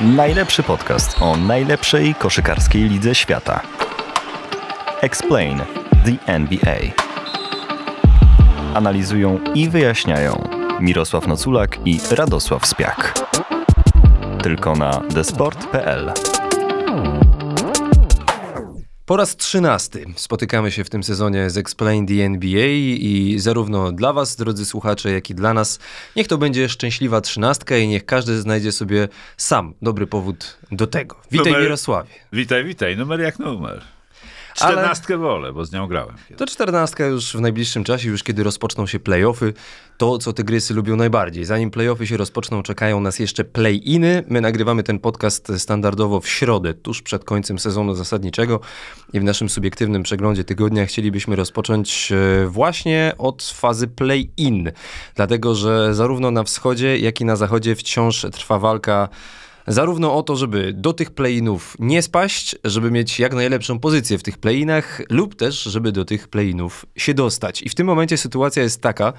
Najlepszy podcast o najlepszej koszykarskiej lidze świata. Explain the NBA. Analizują i wyjaśniają Mirosław Noculak i Radosław Spiak. Tylko na desport.pl. Po raz trzynasty spotykamy się w tym sezonie z Explain the NBA i zarówno dla Was, drodzy słuchacze, jak i dla nas, niech to będzie szczęśliwa trzynastka i niech każdy znajdzie sobie sam dobry powód do tego. Witaj Numer- Mirosławie. Witaj, witaj. Numer jak numer. Czternastkę wolę, bo z nią grałem. To czternastka już w najbliższym czasie, już kiedy rozpoczną się playoffy, to co Tygrysy lubią najbardziej. Zanim playoffy się rozpoczną, czekają nas jeszcze play-iny. My nagrywamy ten podcast standardowo w środę, tuż przed końcem sezonu zasadniczego i w naszym subiektywnym przeglądzie tygodnia chcielibyśmy rozpocząć e, właśnie od fazy play-in, dlatego że zarówno na wschodzie, jak i na zachodzie wciąż trwa walka Zarówno o to, żeby do tych play-inów nie spaść, żeby mieć jak najlepszą pozycję w tych play-inach, lub też, żeby do tych play-inów się dostać. I w tym momencie sytuacja jest taka,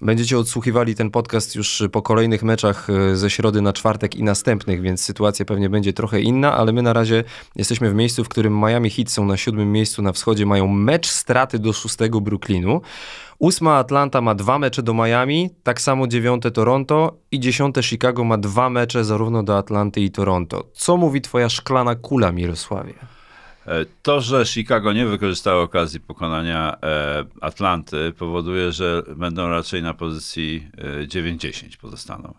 będziecie odsłuchiwali ten podcast już po kolejnych meczach e, ze środy na czwartek i następnych, więc sytuacja pewnie będzie trochę inna, ale my na razie jesteśmy w miejscu, w którym Miami Heat są na siódmym miejscu na wschodzie, mają mecz straty do szóstego Brooklynu. Ósma Atlanta ma dwa mecze do Miami, tak samo dziewiąte Toronto i dziesiąte Chicago ma dwa mecze zarówno do Atlanty i Toronto. Co mówi twoja szklana kula, Mirosławie? E, To, że Chicago nie wykorzystało okazji pokonania e, Atlanty, powoduje, że będą raczej na pozycji e, 9-10 pozostaną.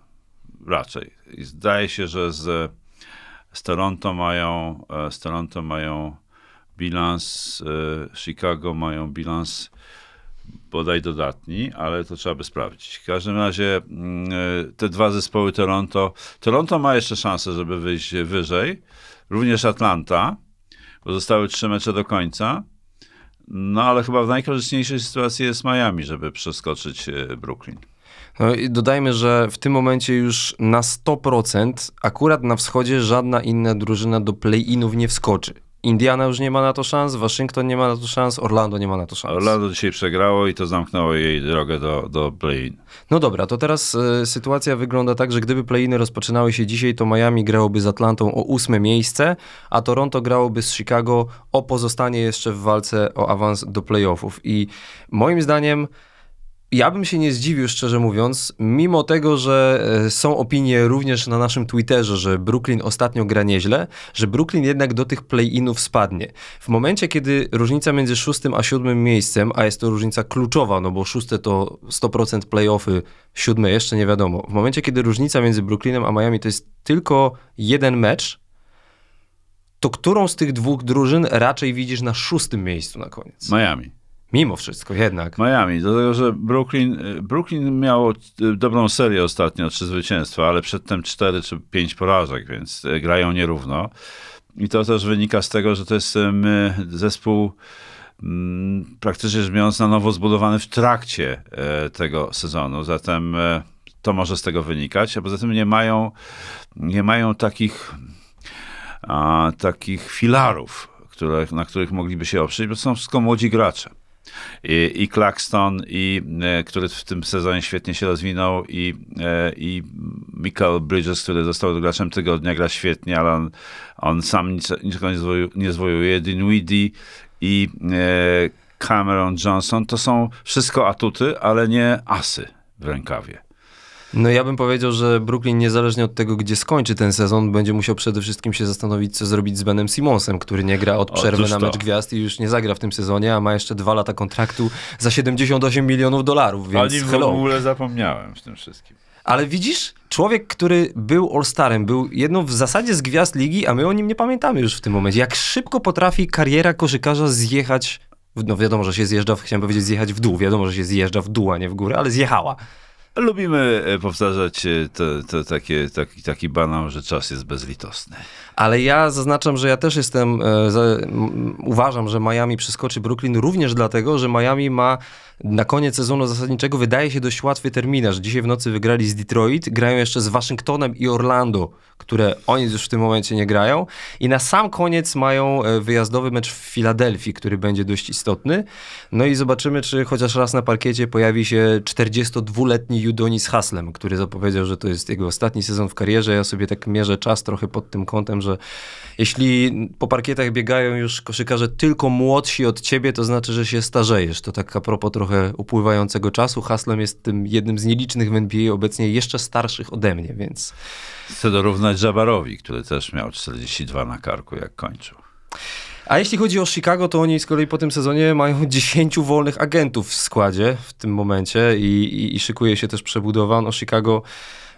Raczej. I zdaje się, że z, z Toronto mają e, z Toronto mają bilans, e, Chicago mają bilans bodaj dodatni, ale to trzeba by sprawdzić. W każdym razie mm, e, te dwa zespoły Toronto, Toronto ma jeszcze szansę, żeby wyjść wyżej, również Atlanta, bo zostały trzy mecze do końca. No ale chyba w najkorzystniejszej sytuacji jest Miami, żeby przeskoczyć e, Brooklyn. No i dodajmy, że w tym momencie już na 100% akurat na wschodzie żadna inna drużyna do play-inów nie wskoczy. Indiana już nie ma na to szans, Waszyngton nie ma na to szans, Orlando nie ma na to szans. Orlando dzisiaj przegrało i to zamknęło jej drogę do, do play-in. No dobra, to teraz e, sytuacja wygląda tak, że gdyby play-iny rozpoczynały się dzisiaj, to Miami grałoby z Atlantą o ósme miejsce, a Toronto grałoby z Chicago o pozostanie jeszcze w walce o awans do playoffów. I moim zdaniem ja bym się nie zdziwił, szczerze mówiąc, mimo tego, że e, są opinie również na naszym Twitterze, że Brooklyn ostatnio gra nieźle, że Brooklyn jednak do tych play-inów spadnie. W momencie, kiedy różnica między szóstym a siódmym miejscem, a jest to różnica kluczowa, no bo szóste to 100% playoffy, siódme jeszcze nie wiadomo. W momencie, kiedy różnica między Brooklynem a Miami to jest tylko jeden mecz, to którą z tych dwóch drużyn raczej widzisz na szóstym miejscu na koniec? Miami. Mimo wszystko, jednak. Miami, dlatego że Brooklyn, y, Brooklyn miało y, dobrą serię ostatnio, trzy zwycięstwa, ale przedtem cztery czy pięć porażek, więc y, grają nierówno. I to też wynika z tego, że to jest zespół mm, praktycznie rzecz biorąc na nowo zbudowany w trakcie e, tego sezonu, zatem e, to może z tego wynikać, a poza tym nie mają, nie mają takich, a, takich filarów, które, na których mogliby się oprzeć, bo są wszystko młodzi gracze i, i Claxton, i, e, który w tym sezonie świetnie się rozwinął, i, e, i Michael Bridges, który został graczem tygodnia, gra świetnie, ale on, on sam nic, niczego nie, zwoju, nie zwojuje. I e, Cameron Johnson to są wszystko atuty, ale nie asy w rękawie. No ja bym powiedział, że Brooklyn niezależnie od tego, gdzie skończy ten sezon, będzie musiał przede wszystkim się zastanowić, co zrobić z Benem Simonsem, który nie gra od przerwy na mecz gwiazd i już nie zagra w tym sezonie, a ma jeszcze dwa lata kontraktu za 78 milionów dolarów, więc nim w hello. ogóle zapomniałem w tym wszystkim. Ale widzisz, człowiek, który był All-Starem, był jedną w zasadzie z gwiazd ligi, a my o nim nie pamiętamy już w tym momencie. Jak szybko potrafi kariera koszykarza zjechać, no wiadomo, że się zjeżdża, chciałem powiedzieć zjechać w dół, wiadomo, że się zjeżdża w dół, a nie w górę, ale zjechała. Lubimy e, powtarzać e, to, to takie, taki, taki banał, że czas jest bezlitosny. Ale ja zaznaczam, że ja też jestem, e, uważam, że Miami przeskoczy Brooklyn również dlatego, że Miami ma na koniec sezonu zasadniczego wydaje się dość łatwy terminarz. Dzisiaj w nocy wygrali z Detroit, grają jeszcze z Waszyngtonem i Orlando, które oni już w tym momencie nie grają. I na sam koniec mają e, wyjazdowy mecz w Filadelfii, który będzie dość istotny. No i zobaczymy, czy chociaż raz na parkiecie pojawi się 42-letni Judonis Haslem, który zapowiedział, że to jest jego ostatni sezon w karierze. Ja sobie tak mierzę czas trochę pod tym kątem, że jeśli po parkietach biegają już koszykarze tylko młodsi od ciebie, to znaczy, że się starzejesz. To tak a propos trochę upływającego czasu. Haslem jest tym jednym z nielicznych w NBA obecnie jeszcze starszych ode mnie, więc... Chcę dorównać Jabarowi, który też miał 42 na karku, jak kończył. A jeśli chodzi o Chicago, to oni z kolei po tym sezonie mają 10 wolnych agentów w składzie w tym momencie i, i, i szykuje się też przebudowa. No Chicago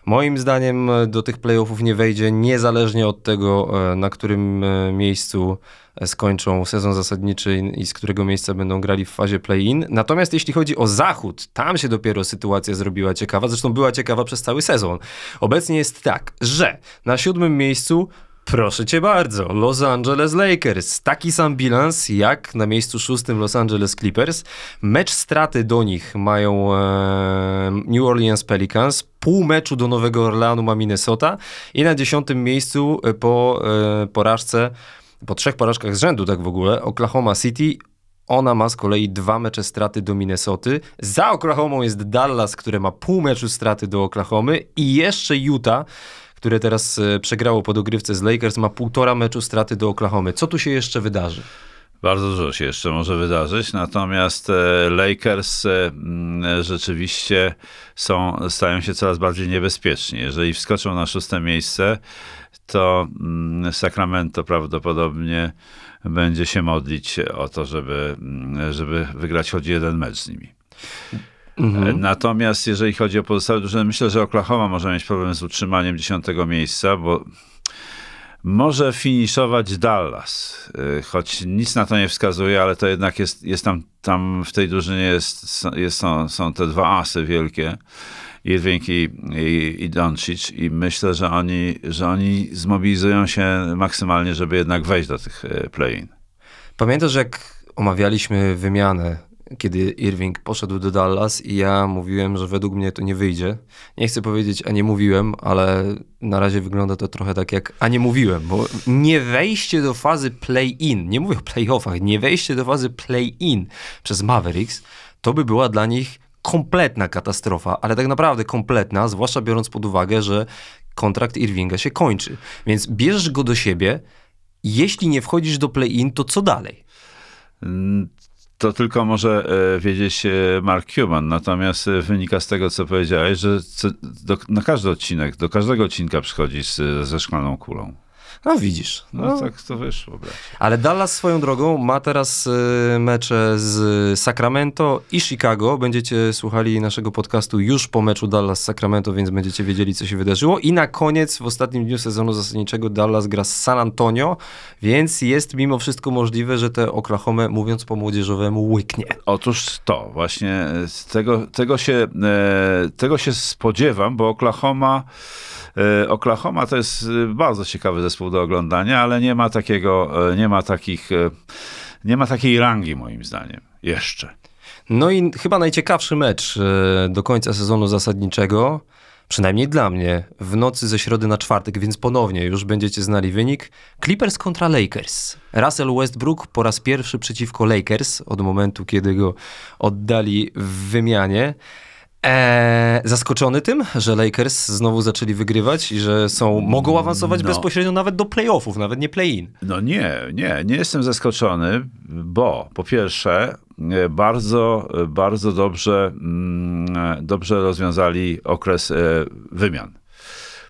moim zdaniem do tych playoffów nie wejdzie, niezależnie od tego, e, na którym e, miejscu skończą sezon zasadniczy i z którego miejsca będą grali w fazie play-in. Natomiast jeśli chodzi o zachód, tam się dopiero sytuacja zrobiła ciekawa, zresztą była ciekawa przez cały sezon. Obecnie jest tak, że na siódmym miejscu Proszę cię bardzo, Los Angeles Lakers. Taki sam bilans jak na miejscu szóstym Los Angeles Clippers. Mecz straty do nich mają e, New Orleans Pelicans. Pół meczu do Nowego Orleanu ma Minnesota. I na dziesiątym miejscu e, po e, porażce, po trzech porażkach z rzędu tak w ogóle, Oklahoma City. Ona ma z kolei dwa mecze straty do Minnesoty. Za Oklahomą jest Dallas, które ma pół meczu straty do Oklahomy i jeszcze Utah, które teraz e, przegrało po dogrywce z Lakers, ma półtora meczu straty do Oklahomy. Co tu się jeszcze wydarzy? Bardzo dużo się jeszcze może wydarzyć, natomiast e, Lakers e, rzeczywiście są, stają się coraz bardziej niebezpieczni. Jeżeli wskoczą na szóste miejsce, to Sacramento prawdopodobnie będzie się modlić o to, żeby, żeby wygrać choć jeden mecz z nimi. Mhm. Natomiast jeżeli chodzi o pozostałe drużyny, myślę, że Oklahoma może mieć problem z utrzymaniem dziesiątego miejsca, bo może finiszować Dallas, y, choć nic na to nie wskazuje, ale to jednak jest, jest tam, tam w tej drużynie jest, jest, są, są te dwa asy wielkie, Irving i, i, i Doncic i myślę, że oni, że oni zmobilizują się maksymalnie, żeby jednak wejść do tych y, play-in. Pamiętasz, jak omawialiśmy wymianę kiedy Irving poszedł do Dallas i ja mówiłem, że według mnie to nie wyjdzie. Nie chcę powiedzieć, a nie mówiłem, ale na razie wygląda to trochę tak jak, a nie mówiłem, bo nie wejście do fazy play-in, nie mówię o playoffach, nie wejście do fazy play-in przez Mavericks, to by była dla nich kompletna katastrofa, ale tak naprawdę kompletna, zwłaszcza biorąc pod uwagę, że kontrakt Irvinga się kończy. Więc bierzesz go do siebie, jeśli nie wchodzisz do play-in, to co dalej? To tylko może e, wiedzieć e, Mark Cuban. Natomiast e, wynika z tego, co powiedziałeś, że do, na każdy odcinek, do każdego odcinka przychodzi ze szklaną kulą. No widzisz. No, no tak to wyszło. Bracie. Ale Dallas swoją drogą ma teraz y, mecze z Sacramento i Chicago. Będziecie słuchali naszego podcastu już po meczu Dallas-Sacramento, więc będziecie wiedzieli, co się wydarzyło. I na koniec, w ostatnim dniu sezonu zasadniczego, Dallas gra z San Antonio, więc jest mimo wszystko możliwe, że te Oklahoma, mówiąc po młodzieżowemu, łyknie. Otóż to, właśnie tego, tego, się, e, tego się spodziewam, bo Oklahoma E, Oklahoma to jest e, bardzo ciekawy zespół do oglądania, ale nie ma takiego, e, nie ma takich, nie ma takiej rangi moim zdaniem. Jeszcze. No i chyba najciekawszy mecz do końca sezonu zasadniczego, przynajmniej dla mnie, w nocy ze środy na czwartek, więc ponownie już będziecie znali wynik. Clippers kontra Lakers. Russell Westbrook po raz pierwszy przeciwko Lakers od momentu, kiedy go oddali w wymianie. Eee, zaskoczony tym, że Lakers znowu zaczęli wygrywać i że są, mogą awansować no. bezpośrednio nawet do playoffów, nawet nie play-in. No nie, nie, nie jestem zaskoczony, bo po pierwsze e, bardzo, bardzo dobrze, mm, dobrze rozwiązali okres e, wymian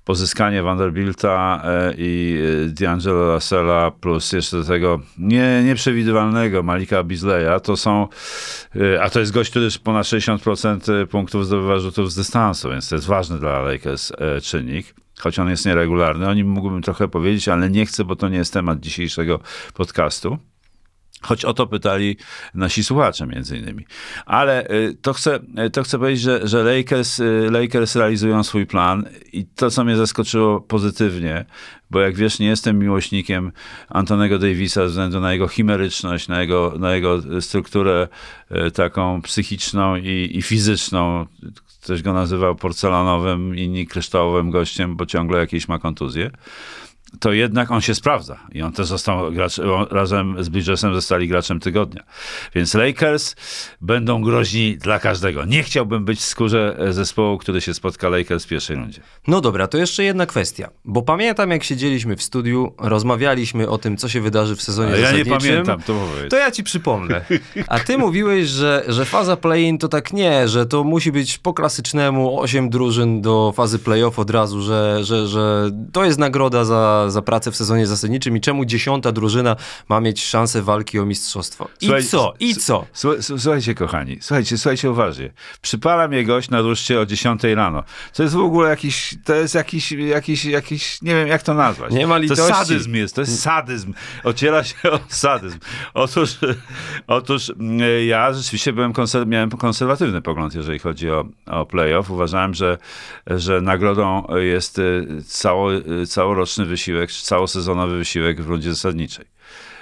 pozyskanie Vanderbilta e, i e, D'Angelo Russella plus jeszcze do tego nie, nieprzewidywalnego Malika Bizleya, to są, e, a to jest gość, który już ponad 60% punktów zdobywa rzutów z dystansu, więc to jest ważny dla Lakers czynnik choć on jest nieregularny. O nim mógłbym trochę powiedzieć, ale nie chcę, bo to nie jest temat dzisiejszego podcastu. Choć o to pytali nasi słuchacze między innymi. Ale y, to chcę, y, to chcę powiedzieć, że, że Lakers, y, Lakers realizują swój plan i to, co mnie zaskoczyło pozytywnie, bo jak wiesz, nie jestem miłośnikiem Antonego Davisa ze względu na jego chimeryczność, na jego, na jego strukturę taką psychiczną i, i fizyczną. Ktoś go nazywał porcelanowym, inni kryształowym gościem, bo ciągle jakieś ma kontuzje to jednak on się sprawdza. I on też został gracz, razem z Bridgesem zostali graczem tygodnia. Więc Lakers będą groźni dla każdego. Nie chciałbym być w skórze zespołu, który się spotka Lakers w pierwszej rundzie. No dobra, to jeszcze jedna kwestia. Bo pamiętam, jak siedzieliśmy w studiu, rozmawialiśmy o tym, co się wydarzy w sezonie ja zasadniczym. nie pamiętam, to powiedz. To ja ci przypomnę. A ty mówiłeś, że, że faza play-in to tak nie, że to musi być po klasycznemu 8 drużyn do fazy play-off od razu, że, że, że to jest nagroda za za, pracę w sezonie zasadniczym i czemu dziesiąta drużyna ma mieć szansę walki o mistrzostwo. I Słuchaj, co? I co? Słuchajcie, kochani, słuchajcie, słuchajcie uważnie. Przypala mnie gość na ruszcie o 10 rano. To jest w ogóle jakiś, to jest jakiś, jakiś, jakiś, nie wiem jak to nazwać. Nie ma litości. To sadyzm jest, to jest sadyzm. Ociera się o sadyzm. Otóż, otóż mm, ja rzeczywiście byłem konser miałem konserwatywny pogląd, jeżeli chodzi o, o playoff. Uważałem, że, że nagrodą jest y, cało, y, całoroczny wysiłek wysiłek, całosezonowy wysiłek w rundzie zasadniczej,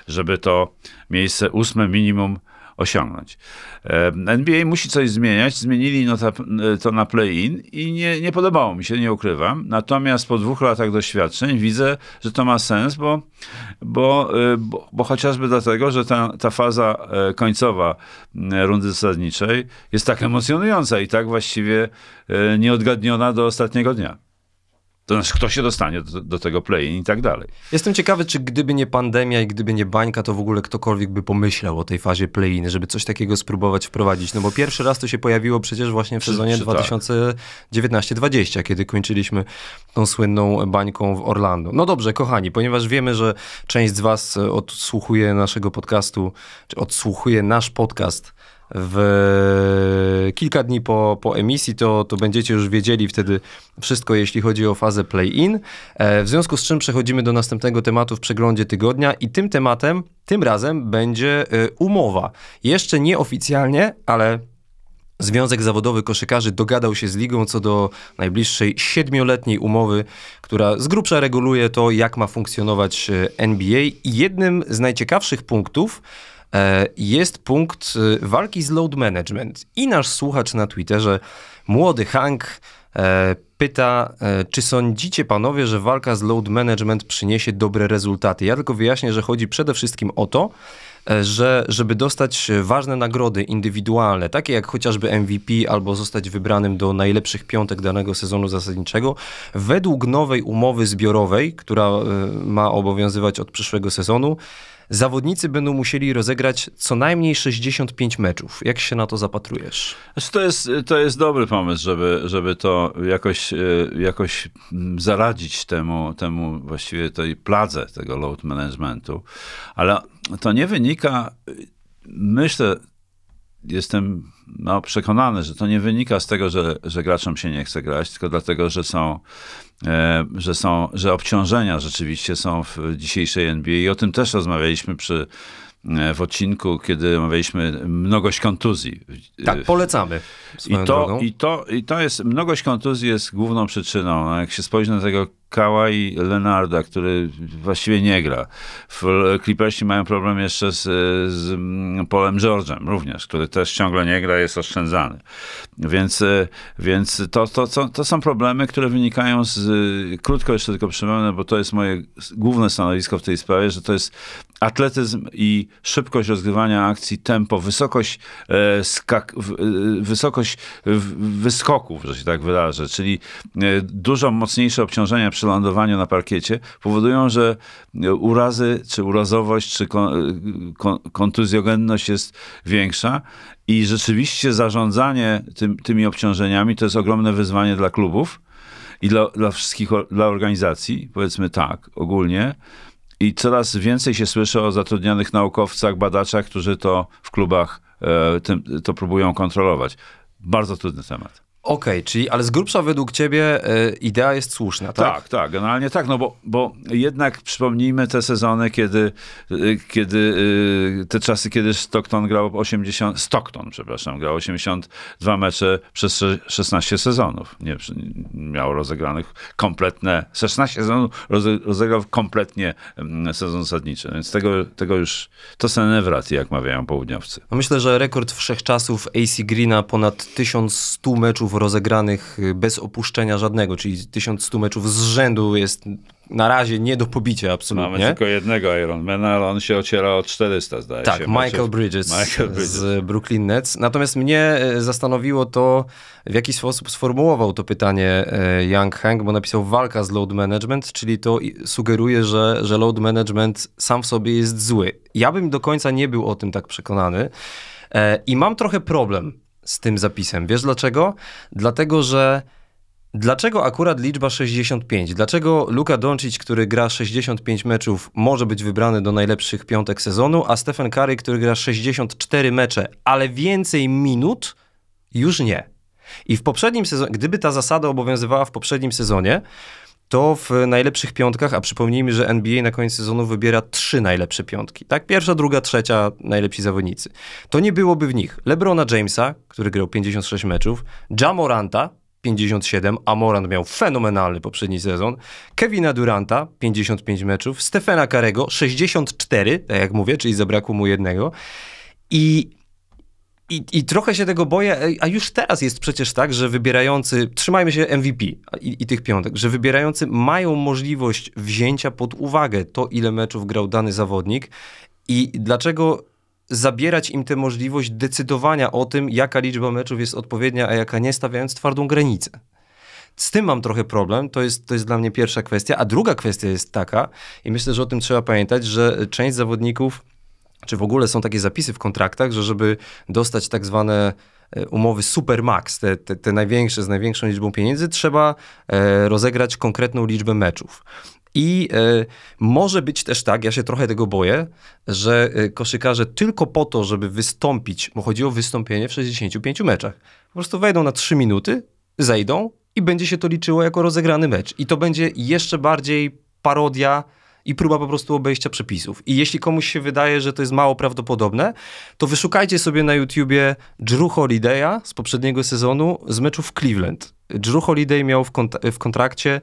żeby to miejsce ósme minimum osiągnąć. NBA musi coś zmieniać. Zmienili no to na play-in i nie, nie podobało mi się, nie ukrywam. Natomiast po dwóch latach doświadczeń widzę, że to ma sens, bo, bo, e, bo, bo chociażby dlatego, że ta, ta faza e, końcowa rundy zasadniczej jest tak emocjonująca i tak właściwie e, nieodgadniona do ostatniego dnia. To znaczy, kto się dostanie do, do tego play i tak dalej. Jestem ciekawy, czy gdyby nie pandemia i gdyby nie bańka, to w ogóle ktokolwiek by pomyślał o tej fazie play-in, żeby coś takiego spróbować wprowadzić. No bo pierwszy raz to się pojawiło przecież właśnie w sezonie 2019-20, tak. kiedy kończyliśmy tą słynną bańką w Orlando. No dobrze, kochani, ponieważ wiemy, że część z was odsłuchuje naszego podcastu, czy odsłuchuje nasz podcast w kilka dni po, po emisji, to, to będziecie już wiedzieli wtedy wszystko, jeśli chodzi o fazę play-in. E, w związku z czym przechodzimy do następnego tematu w przeglądzie tygodnia i tym tematem, tym razem będzie e, umowa. Jeszcze nieoficjalnie, ale Związek Zawodowy Koszykarzy dogadał się z ligą co do najbliższej siedmioletniej umowy, która z grubsza reguluje to, jak ma funkcjonować e, NBA. I jednym z najciekawszych punktów E, jest punkt e, walki z load management. I nasz słuchacz na Twitterze, młody Hank, e, pyta, czy sądzicie panowie, że walka z load management przyniesie dobre rezultaty? Ja tylko wyjaśnię, że chodzi przede wszystkim o to, że żeby dostać ważne nagrody indywidualne, takie jak chociażby MVP albo zostać wybranym do najlepszych piątek danego sezonu zasadniczego, według nowej umowy zbiorowej, która ma obowiązywać od przyszłego sezonu, zawodnicy będą musieli rozegrać co najmniej 65 meczów. Jak się na to zapatrujesz? Znaczy, to jest, to jest dobry pomysł, żeby, żeby to jakoś, e, jakoś zaradzić temu, temu właściwie tej pladze tego load managementu, ale to nie wynika, myślę, jestem no, przekonany, że to nie wynika z tego, że, że graczom się nie chce grać, tylko dlatego, że są, e, że są, że obciążenia rzeczywiście są w dzisiejszej NBA i o tym też rozmawialiśmy przy e, w odcinku, kiedy omawialiśmy mnogość kontuzji. Tak, polecamy. I to, i, to, I to jest, mnogość kontuzji jest główną przyczyną. No, jak się spojrzy na tego Kawhi Leonarda, który właściwie nie gra. Clippersi mają problem jeszcze z, z mm, Polem George'em również, który też ciągle nie gra, jest oszczędzany. Więc, e, więc to, to, to, to są problemy, które wynikają z, krótko jeszcze tylko przypomnę, bo to jest moje główne stanowisko w tej sprawie, że to jest atletyzm i szybkość rozgrywania akcji, tempo, wysokość, e, skak, w, e, wysokość wyskoków, że się tak wyrażę, czyli e, dużo mocniejsze obciążenia przy lądowaniu na parkiecie powodują, że urazy, czy urazowość, czy kontuzjogenność jest większa i rzeczywiście zarządzanie tym, tymi obciążeniami to jest ogromne wyzwanie dla klubów i dla, dla wszystkich, dla organizacji, powiedzmy tak, ogólnie. I coraz więcej się słyszy o zatrudnionych naukowcach, badaczach, którzy to w klubach e, to próbują kontrolować. Bardzo trudny temat. Okej, czyli, ale z grubsza według ciebie e, idea jest słuszna, tak? Tak, tak, generalnie tak, no bo, bo jednak przypomnijmy te sezony, kiedy, y, kiedy y, te czasy, kiedy Stockton grał 80, Stockton, przepraszam, grał 82 mecze przez sze- 16 sezonów. Nie, miał rozegranych kompletne, 16 sezonów roze, rozegrał kompletnie mm, sezon zasadniczy, więc tego, tego już, to są nevraty, jak mawiają południowcy. No myślę, że rekord wszechczasów AC Greena ponad 1100 meczów rozegranych y, bez opuszczenia żadnego, czyli 1100 meczów z rzędu jest na razie nie do pobicia Mamy absolutnie. tylko jednego Ironmana, ale on się ociera o 400, zdaje Tak, się. Michael meczów. Bridges, Michael Bridges. z Brooklyn Nets. Natomiast mnie e, zastanowiło to, w jaki sposób sformułował to pytanie e, Young Hank, bo napisał walka z load management, czyli to sugeruje, że, że load management sam w sobie jest zły. Ja bym do końca nie był o tym tak przekonany e, i mam trochę problem z tym zapisem. Wiesz dlaczego? Dlatego, że Dlaczego akurat liczba 65? Dlaczego Luka Doncic, który gra 65 meczów, może być wybrany do najlepszych piątek sezonu, a Stephen Curry, który gra 64 mecze, ale więcej minut, już nie. I w poprzednim sezonie, gdyby ta zasada obowiązywała w poprzednim sezonie, to w najlepszych piątkach, a przypomnijmy, że NBA na koniec sezonu wybiera trzy najlepsze piątki, tak? Pierwsza, druga, trzecia najlepsi zawodnicy. To nie byłoby w nich LeBrona Jamesa, który grał 56 meczów, Jamoranta 57, a Morant miał fenomenalny poprzedni sezon, Kevina Duranta 55 meczów, Stefana Karego 64, tak jak mówię, czyli zabrakło mu jednego i i, I trochę się tego boję, a już teraz jest przecież tak, że wybierający, trzymajmy się MVP i, i tych piątek, że wybierający mają możliwość wzięcia pod uwagę to, ile meczów grał dany zawodnik i dlaczego zabierać im tę możliwość decydowania o tym, jaka liczba meczów jest odpowiednia, a jaka nie, stawiając twardą granicę. Z tym mam trochę problem, to jest, to jest dla mnie pierwsza kwestia, a druga kwestia jest taka, i myślę, że o tym trzeba pamiętać, że część zawodników czy w ogóle są takie zapisy w kontraktach, że żeby dostać tak zwane e, umowy supermax, te, te, te największe z największą liczbą pieniędzy, trzeba e, rozegrać konkretną liczbę meczów. I e, może być też tak, ja się trochę tego boję, że koszykarze tylko po to, żeby wystąpić, bo chodzi o wystąpienie w 65 meczach, po prostu wejdą na 3 minuty, zejdą i będzie się to liczyło jako rozegrany mecz. I to będzie jeszcze bardziej parodia i próba po prostu obejścia przepisów. I jeśli komuś się wydaje, że to jest mało prawdopodobne, to wyszukajcie sobie na YouTubie Drew Holiday'a z poprzedniego sezonu z meczu w Cleveland. Drew Holiday miał w, kont- w kontrakcie,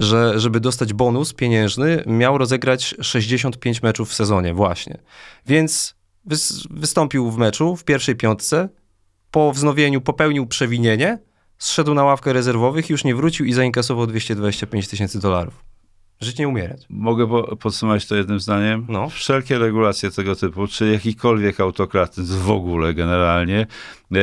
że żeby dostać bonus pieniężny, miał rozegrać 65 meczów w sezonie właśnie. Więc wys- wystąpił w meczu w pierwszej piątce, po wznowieniu popełnił przewinienie, zszedł na ławkę rezerwowych, już nie wrócił i zainkasował 225 tysięcy dolarów. Żyć nie umierać. Mogę po, podsumować to jednym zdaniem? No. Wszelkie regulacje tego typu, czy jakikolwiek autokratyzm w ogóle generalnie, e,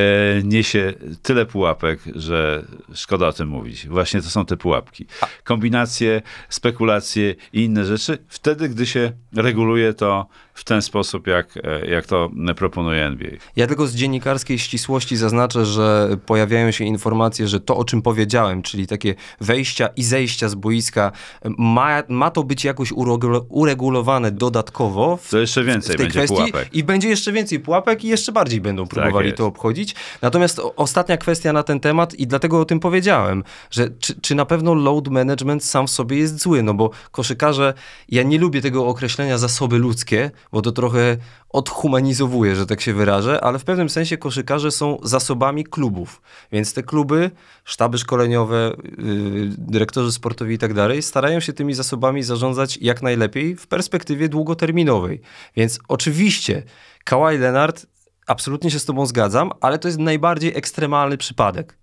niesie tyle pułapek, że szkoda o tym mówić. Właśnie to są te pułapki. Kombinacje, spekulacje i inne rzeczy, wtedy, gdy się reguluje to w ten sposób, jak, e, jak to proponuje NBA. Ja tylko z dziennikarskiej ścisłości zaznaczę, że pojawiają się informacje, że to, o czym powiedziałem, czyli takie wejścia i zejścia z boiska, ma, ma to być jakoś uregul- uregulowane dodatkowo w, To jeszcze więcej w tej będzie kwestii pułapek. i będzie jeszcze więcej pułapek i jeszcze bardziej będą próbowali jest. to obchodzić. Natomiast ostatnia kwestia na ten temat i dlatego o tym powiedziałem, że czy, czy na pewno load management sam w sobie jest zły, no bo koszykarze, ja nie lubię tego określenia zasoby ludzkie, bo to trochę odhumanizowuje, że tak się wyrażę, ale w pewnym sensie koszykarze są zasobami klubów, więc te kluby, sztaby szkoleniowe, yy, dyrektorzy sportowi i tak dalej, starają się tymi zasobami zarządzać jak najlepiej w perspektywie długoterminowej. Więc oczywiście Kawhi Leonard, absolutnie się z tobą zgadzam, ale to jest najbardziej ekstremalny przypadek.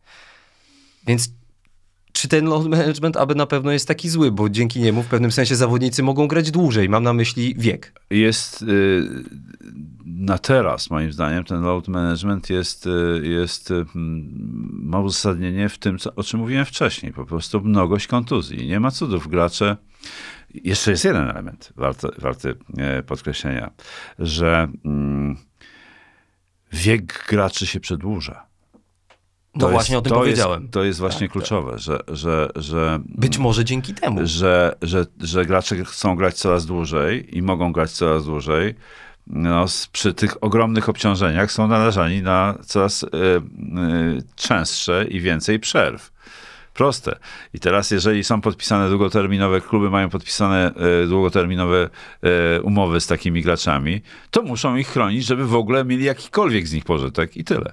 Więc czy ten load management aby na pewno jest taki zły, bo dzięki niemu w pewnym sensie zawodnicy mogą grać dłużej. Mam na myśli wiek. jest y, na teraz, moim zdaniem, ten load management jest, y, jest y, ma uzasadnienie w tym, co, o czym mówiłem wcześniej. Po prostu mnogość kontuzji. Nie ma cudów. Gracze. Jeszcze jest jeden element warty, warty e, podkreślenia, że mm, wiek graczy się przedłuża. No właśnie o tym to powiedziałem. Jest, to jest właśnie Tak, kluczowe, że, że, że Być może dzięki temu. że, że, że gracze chcą grać coraz dłużej i mogą grać coraz dłużej, no, przy tych ogromnych obciążeniach są narażani na coraz y, y, częstsze i więcej przerw. Proste. I teraz, jeżeli są podpisane długoterminowe, kluby mają podpisane e, długoterminowe e, umowy z takimi graczami, to muszą ich chronić, żeby w ogóle mieli jakikolwiek z nich pożytek i tyle.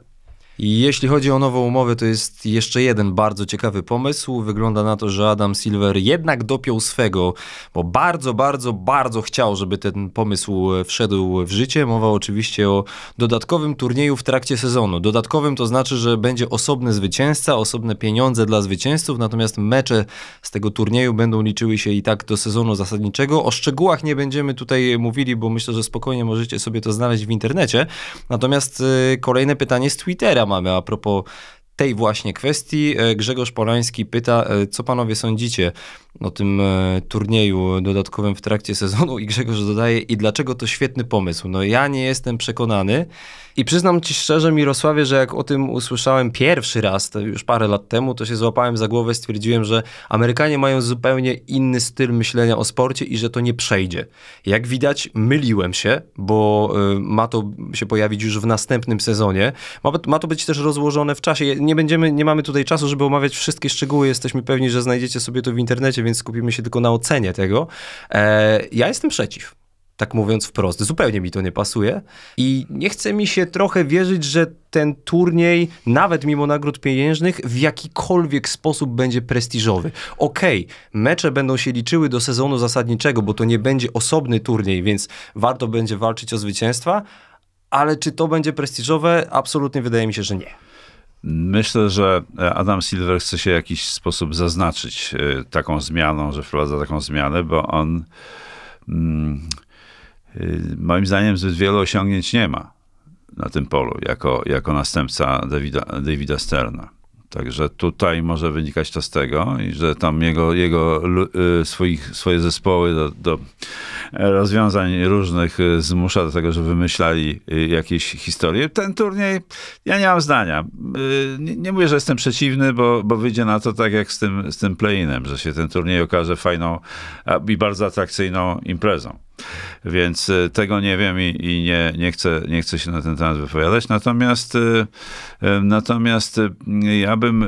Jeśli chodzi o nową umowę, to jest jeszcze jeden bardzo ciekawy pomysł. Wygląda na to, że Adam Silver jednak dopiął swego, bo bardzo, bardzo, bardzo chciał, żeby ten pomysł wszedł w życie. Mowa oczywiście o dodatkowym turnieju w trakcie sezonu. Dodatkowym to znaczy, że będzie osobny zwycięzca, osobne pieniądze dla zwycięzców, natomiast mecze z tego turnieju będą liczyły się i tak do sezonu zasadniczego. O szczegółach nie będziemy tutaj mówili, bo myślę, że spokojnie możecie sobie to znaleźć w internecie. Natomiast y, kolejne pytanie z Twittera mamy a propos tej właśnie kwestii. E, Grzegorz Polański pyta, e, co panowie sądzicie o tym e, turnieju dodatkowym w trakcie sezonu i Grzegorz dodaje, i dlaczego to świetny pomysł. No ja nie jestem przekonany i przyznam ci szczerze, Mirosławie, że jak o tym usłyszałem pierwszy raz, już parę lat temu, to się złapałem za głowę, stwierdziłem, że Amerykanie mają zupełnie inny styl myślenia o sporcie i że to nie przejdzie. Jak widać, myliłem się, bo ma to się pojawić już w następnym sezonie. Ma, ma to być też rozłożone w czasie. Nie będziemy, nie mamy tutaj czasu, żeby omawiać wszystkie szczegóły. Jesteśmy pewni, że znajdziecie sobie to w internecie, więc skupimy się tylko na ocenie tego. E, ja jestem przeciw. Tak mówiąc wprost, zupełnie mi to nie pasuje i nie chce mi się trochę wierzyć, że ten turniej, nawet mimo nagród pieniężnych, w jakikolwiek sposób będzie prestiżowy. Okej, mecze będą się liczyły do sezonu zasadniczego, bo to nie będzie osobny turniej, więc warto będzie walczyć o zwycięstwa, ale czy to będzie prestiżowe? Absolutnie wydaje mi się, że nie. Myślę, że Adam Silver chce się w jakiś sposób zaznaczyć e, taką zmianą, że wprowadza taką zmianę, bo on mm, y, moim zdaniem zbyt wielu osiągnięć nie ma na tym polu jako, jako następca Davida, Davida Sterna. Także tutaj może wynikać to z tego, i że tam jego, jego y, swoich, swoje zespoły do, do rozwiązań różnych y, zmusza do tego, że wymyślali y, jakieś historie. Ten turniej, ja nie mam zdania. Nie, nie mówię, że jestem przeciwny, bo, bo wyjdzie na to tak jak z tym, z tym play-inem, że się ten turniej okaże fajną i bardzo atrakcyjną imprezą. Więc y, tego nie wiem i, i nie, nie, chcę, nie chcę się na ten temat wypowiadać. Natomiast, y, y, natomiast ja bym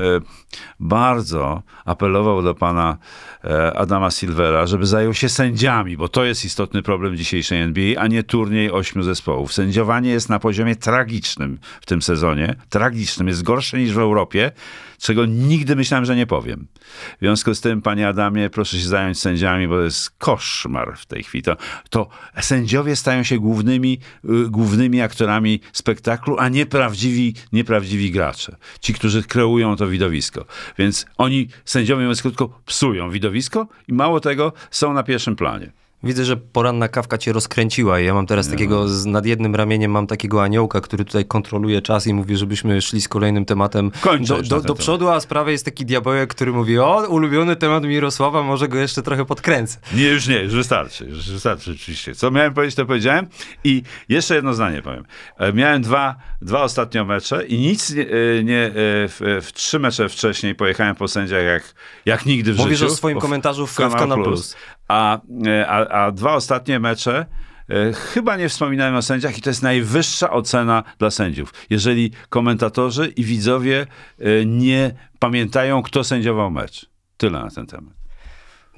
bardzo apelował do pana e, Adama Silvera, żeby zajął się sędziami, bo to jest istotny problem dzisiejszej NBA, a nie turniej ośmiu zespołów. Sędziowanie jest na poziomie tragicznym w tym sezonie. Tragicznym. Jest gorsze niż w Europie, czego nigdy myślałem, że nie powiem. W związku z tym, panie Adamie, proszę się zająć sędziami, bo to jest koszmar w tej chwili. To, to sędziowie stają się głównymi, y, głównymi aktorami spektaklu, a nie prawdziwi, nieprawdziwi gracze. Ci, którzy kreują to widowisko. Więc oni, sędziowie, mówiąc krótko, psują widowisko i mało tego, są na pierwszym planie. Widzę, że poranna kawka cię rozkręciła i ja mam teraz takiego, z, nad jednym ramieniem mam takiego aniołka, który tutaj kontroluje czas i mówi, żebyśmy szli z kolejnym tematem Kończę do, do, do przodu, a z prawej jest taki diabełek, który mówi, o, ulubiony temat Mirosława, może go jeszcze trochę podkręcę. Nie, już nie, już wystarczy. Już wystarczy oczywiście. Co miałem powiedzieć, to powiedziałem. I jeszcze jedno zdanie powiem. E, Miałem dwa, dwa ostatnio mecze i nic nie, e, nie e, w, w trzy mecze wcześniej pojechałem po sędziach jak, jak nigdy w Mówisz życiu. o swoim komentarzu w- w Kanal Plus. A, e, a, a dwa ostatnie mecze e, Chyba nie wspominałem o sędziach i to jest najwyższa ocena dla sędziów. Jeżeli komentatorzy i widzowie e, nie pamiętają, kto sędziował mecz. Tyle na ten temat.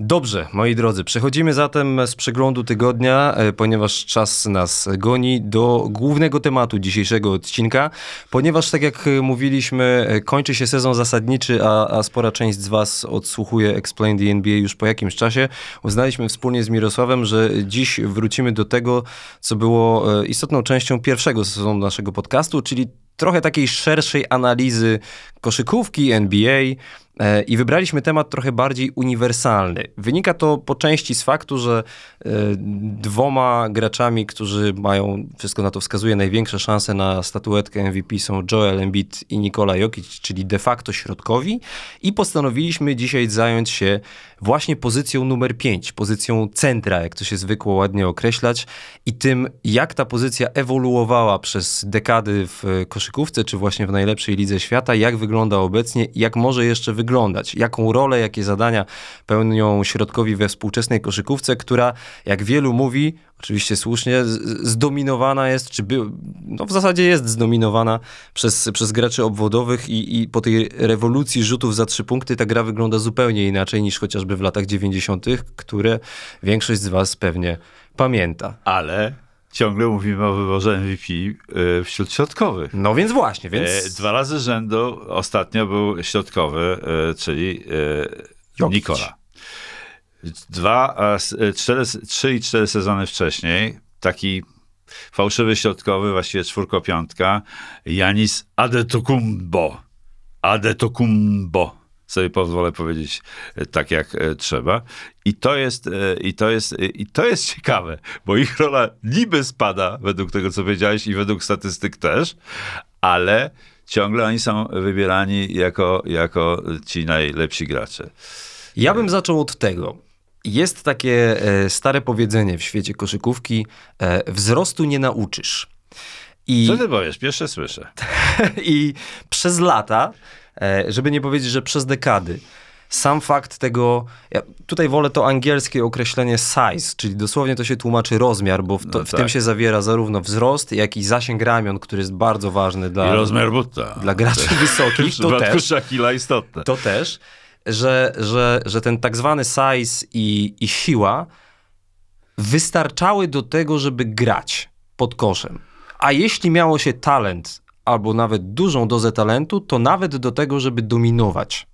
Dobrze, moi drodzy, przechodzimy zatem z przeglądu tygodnia, e, ponieważ czas nas goni, do głównego tematu dzisiejszego odcinka. Ponieważ, tak jak mówiliśmy, e, kończy się sezon zasadniczy, a, a spora część z Was odsłuchuje Explain the NBA już po jakimś czasie, uznaliśmy wspólnie z Mirosławem, że dziś wrócimy do tego, co było e, istotną częścią pierwszego sezonu naszego podcastu, czyli trochę takiej szerszej analizy koszykówki, NBA, I wybraliśmy temat trochę bardziej uniwersalny. Wynika to po części z faktu, że e, dwoma graczami, którzy mają, wszystko na to wskazuje, największe szanse na statuetkę MVP są Joel Embiid i Nikola Jokic, czyli de facto środkowi. I postanowiliśmy dzisiaj zająć się właśnie pozycją numer 5, pozycją centra, jak to się zwykło ładnie określać, i tym, jak ta pozycja ewoluowała przez dekady w koszykówce, czy właśnie w najlepszej lidze świata, jak wygląda obecnie, jak może jeszcze wyglądać wyglądać, jaką rolę, jakie zadania pełnią środkowi we współczesnej koszykówce, która, jak wielu mówi, oczywiście słusznie, zdominowana jest, czy by, no w zasadzie jest zdominowana przez, przez graczy obwodowych i, i po tej rewolucji rzutów za trzy punkty ta gra wygląda zupełnie inaczej niż chociażby w latach 90., które większość z was pewnie pamięta. Ale ciągle mówimy o wyborze MVP y, wśród środkowych. No więc właśnie, więc... E, Dwa razy rzędu ostatnio był środkowy, e, czyli e, Nikola. Dwa, cztery, trzy i cztery sezony wcześniej taki fałszywy środkowy, właściwie czwórko-piątka, Janis Adetokumbo. Adetokumbo. Sobie pozwolę powiedzieć e, tak, jak e, trzeba. I to jest, e, i to jest, i to jest ciekawe, bo ich rola niby spada, według tego, co powiedziałeś, i według statystyk też, ale ciągle oni są wybierani jako, jako ci najlepsi gracze. Ja bym zaczął od tego. Jest takie stare powiedzenie w świecie koszykówki, wzrostu nie nauczysz. I, Co ty powiesz? Pierwsze słyszę. I przez lata, żeby nie powiedzieć, że przez dekady, sam fakt tego, ja tutaj wolę to angielskie określenie size, czyli dosłownie to się tłumaczy rozmiar, bo w, to, No w tak. tym się zawiera zarówno wzrost, jak i zasięg ramion, który jest bardzo ważny I dla, rozmiar butta. dla graczy wysokich. W To też. Shakila istotne. To też, że, że, że ten tak zwany size i, i siła wystarczały do tego, żeby grać pod koszem. A jeśli miało się talent, albo nawet dużą dozę talentu, to nawet do tego, żeby dominować.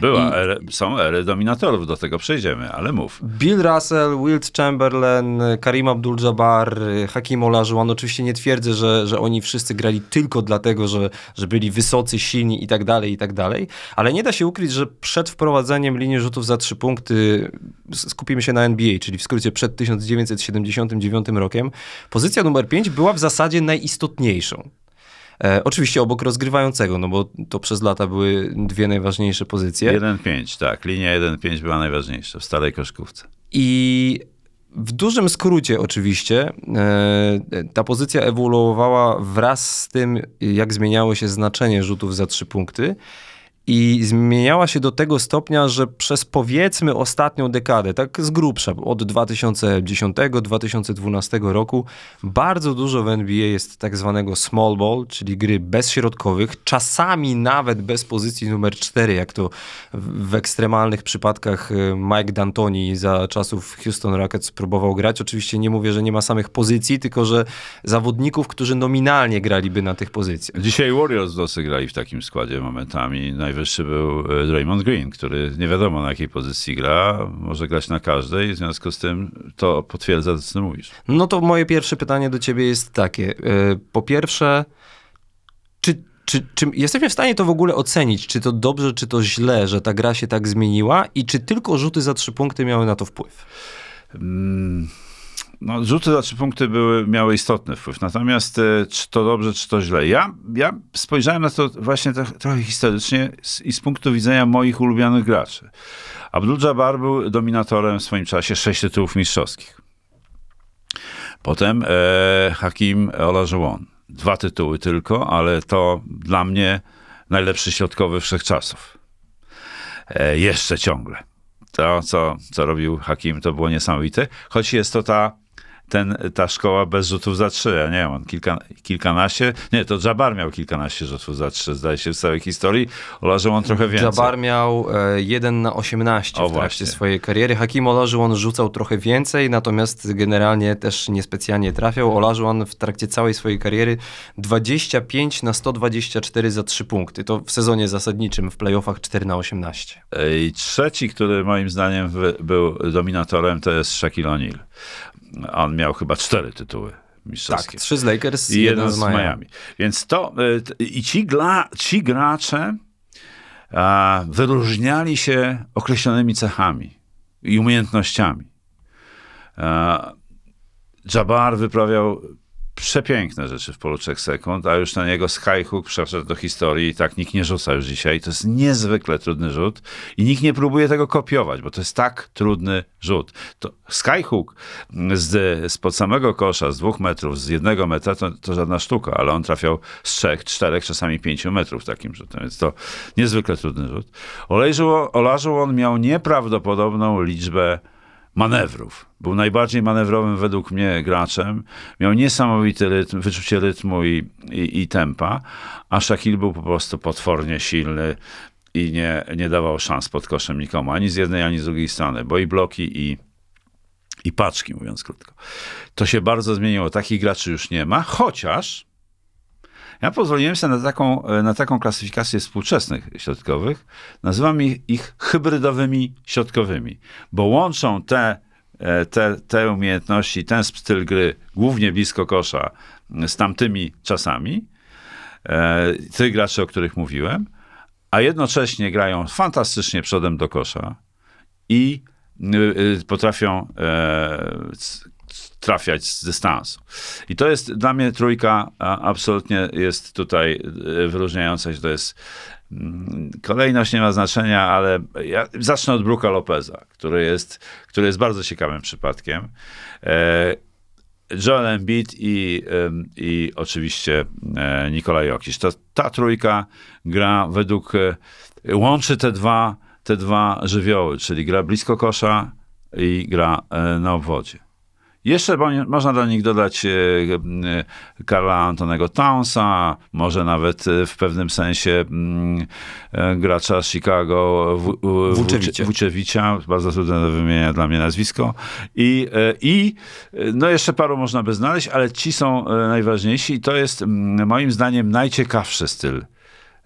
Była, I- są ery dominatorów, do tego przejdziemy, ale mów. Bill Russell, Wilt Chamberlain, Karim Abdul-Jabbar, Hakim Olajuwon. Oczywiście nie twierdzę, że, że oni wszyscy grali tylko dlatego, że, że byli wysocy, silni i tak dalej, i tak dalej. Ale nie da się ukryć, że przed wprowadzeniem linii rzutów za trzy punkty, skupimy się na NBA, czyli w skrócie przed 1979 rokiem, pozycja numer 5 była w zasadzie najistotniejszą. E, oczywiście obok rozgrywającego, no bo to przez lata były dwie najważniejsze pozycje. 1-5, tak. Linia 1-5 była najważniejsza w starej koszkówce. I w dużym skrócie oczywiście e, ta pozycja ewoluowała wraz z tym, jak zmieniało się znaczenie rzutów za trzy punkty. I zmieniała się do tego stopnia, że przez powiedzmy ostatnią dekadę, tak z grubsza, od 2010-2012 roku, bardzo dużo w NBA jest tak zwanego small ball, czyli gry bezśrodkowych, czasami nawet bez pozycji numer 4, jak to w ekstremalnych przypadkach e, Mike D'Antoni za czasów Houston Rockets próbował grać. Oczywiście nie mówię, że nie ma samych pozycji, tylko że zawodników, którzy nominalnie graliby na tych pozycjach. Dzisiaj Warriors dosy grali w takim składzie momentami. Najwyższy był e, Draymond Green, który nie wiadomo na jakiej pozycji gra, może grać na każdej, w związku z tym to potwierdza to, co mówisz. No to moje pierwsze pytanie do ciebie jest takie. E, Po pierwsze, czy, czy, czy jesteśmy w stanie to w ogóle ocenić? Czy to dobrze, czy to źle, że ta gra się tak zmieniła i czy tylko rzuty za trzy punkty miały na to wpływ? Mm, No, rzuty za trzy punkty były, miały istotny wpływ. Natomiast e, czy to dobrze, czy to źle? Ja, ja spojrzałem na to właśnie trochę, trochę historycznie z, i z punktu widzenia moich ulubionych graczy. Abdul-Jabbar był dominatorem w swoim czasie sześć tytułów mistrzowskich. Potem e, Hakim Olajuwon. Dwa tytuły tylko, ale to dla mnie najlepszy środkowy wszechczasów. E, jeszcze ciągle. To, co, co robił Hakim, to było niesamowite. Choć jest to ta, ten, ta szkoła bez rzutów za trzy. Ja nie wiem, on kilka, kilkanaście. Nie, to Jabbar miał kilkanaście rzutów za trzy, zdaje się, w całej historii. Olajuwon trochę więcej. Jabbar miał e, 1 na 18 O, w trakcie właśnie. swojej kariery. Hakim Olajuwon rzucał trochę więcej, natomiast generalnie też niespecjalnie trafiał. Olajuwon w trakcie całej swojej kariery 25 na 124 za 3 punkty. To w sezonie zasadniczym w playoffach 4 na 18. I trzeci, który moim zdaniem był dominatorem, to jest Shaquille O'Neal. On miał chyba cztery tytuły mistrzowskie. Tak, 3 z Lakers I jeden z Miami. Miami. Więc to t- i ci, gla, ci gracze a, wyróżniali się określonymi cechami i umiejętnościami. A, Jabbar wyprawiał przepiękne rzeczy w polu 3 sekund, a już ten jego skyhook przeszedł do historii i tak nikt nie rzuca już dzisiaj. To jest niezwykle trudny rzut i nikt nie próbuje tego kopiować, bo to jest tak trudny rzut. To skyhook z, spod samego kosza, z dwóch metrów, z jednego metra, to, to żadna sztuka, ale on trafiał z trzech, czterech, czasami pięciu metrów takim rzutem, więc to niezwykle trudny rzut. Olarzył on miał nieprawdopodobną liczbę manewrów. Był najbardziej manewrowym według mnie graczem. Miał niesamowity rytm, wyczucie rytmu i, i, i tempa, a Shaquille był po prostu potwornie silny i nie, nie dawał szans pod koszem nikomu, ani z jednej, ani z drugiej strony, bo i bloki, i, i paczki, mówiąc krótko. To się bardzo zmieniło. Takich graczy już nie ma, chociaż ja pozwoliłem sobie na taką, na taką klasyfikację współczesnych środkowych. Nazywam ich, ich hybrydowymi środkowymi, bo łączą te, e, te, te umiejętności, ten styl gry, głównie blisko kosza, z tamtymi czasami, e, tych graczy, o których mówiłem, a jednocześnie grają fantastycznie przodem do kosza i y, y, potrafią e, trafiać z dystansu. I to jest dla mnie trójka absolutnie jest tutaj e, wyróżniająca się. To jest mm, kolejność nie ma znaczenia, ale ja zacznę od Bruka Lopeza, który jest, który jest bardzo ciekawym przypadkiem. E, Joel Embiid i, i oczywiście e, Nikola Jokic. To, ta trójka gra według, łączy te dwa, te dwa żywioły, czyli gra blisko kosza i gra na obwodzie. Jeszcze można do nich dodać e, e, Karla Antonego Townsa, może nawet e, w pewnym sensie mm, gracza Chicago Wuczewicza, bardzo trudne do wymienienia dla mnie nazwisko. I, I no jeszcze paru można by znaleźć, ale ci są najważniejsi i to jest mm, moim zdaniem najciekawszy styl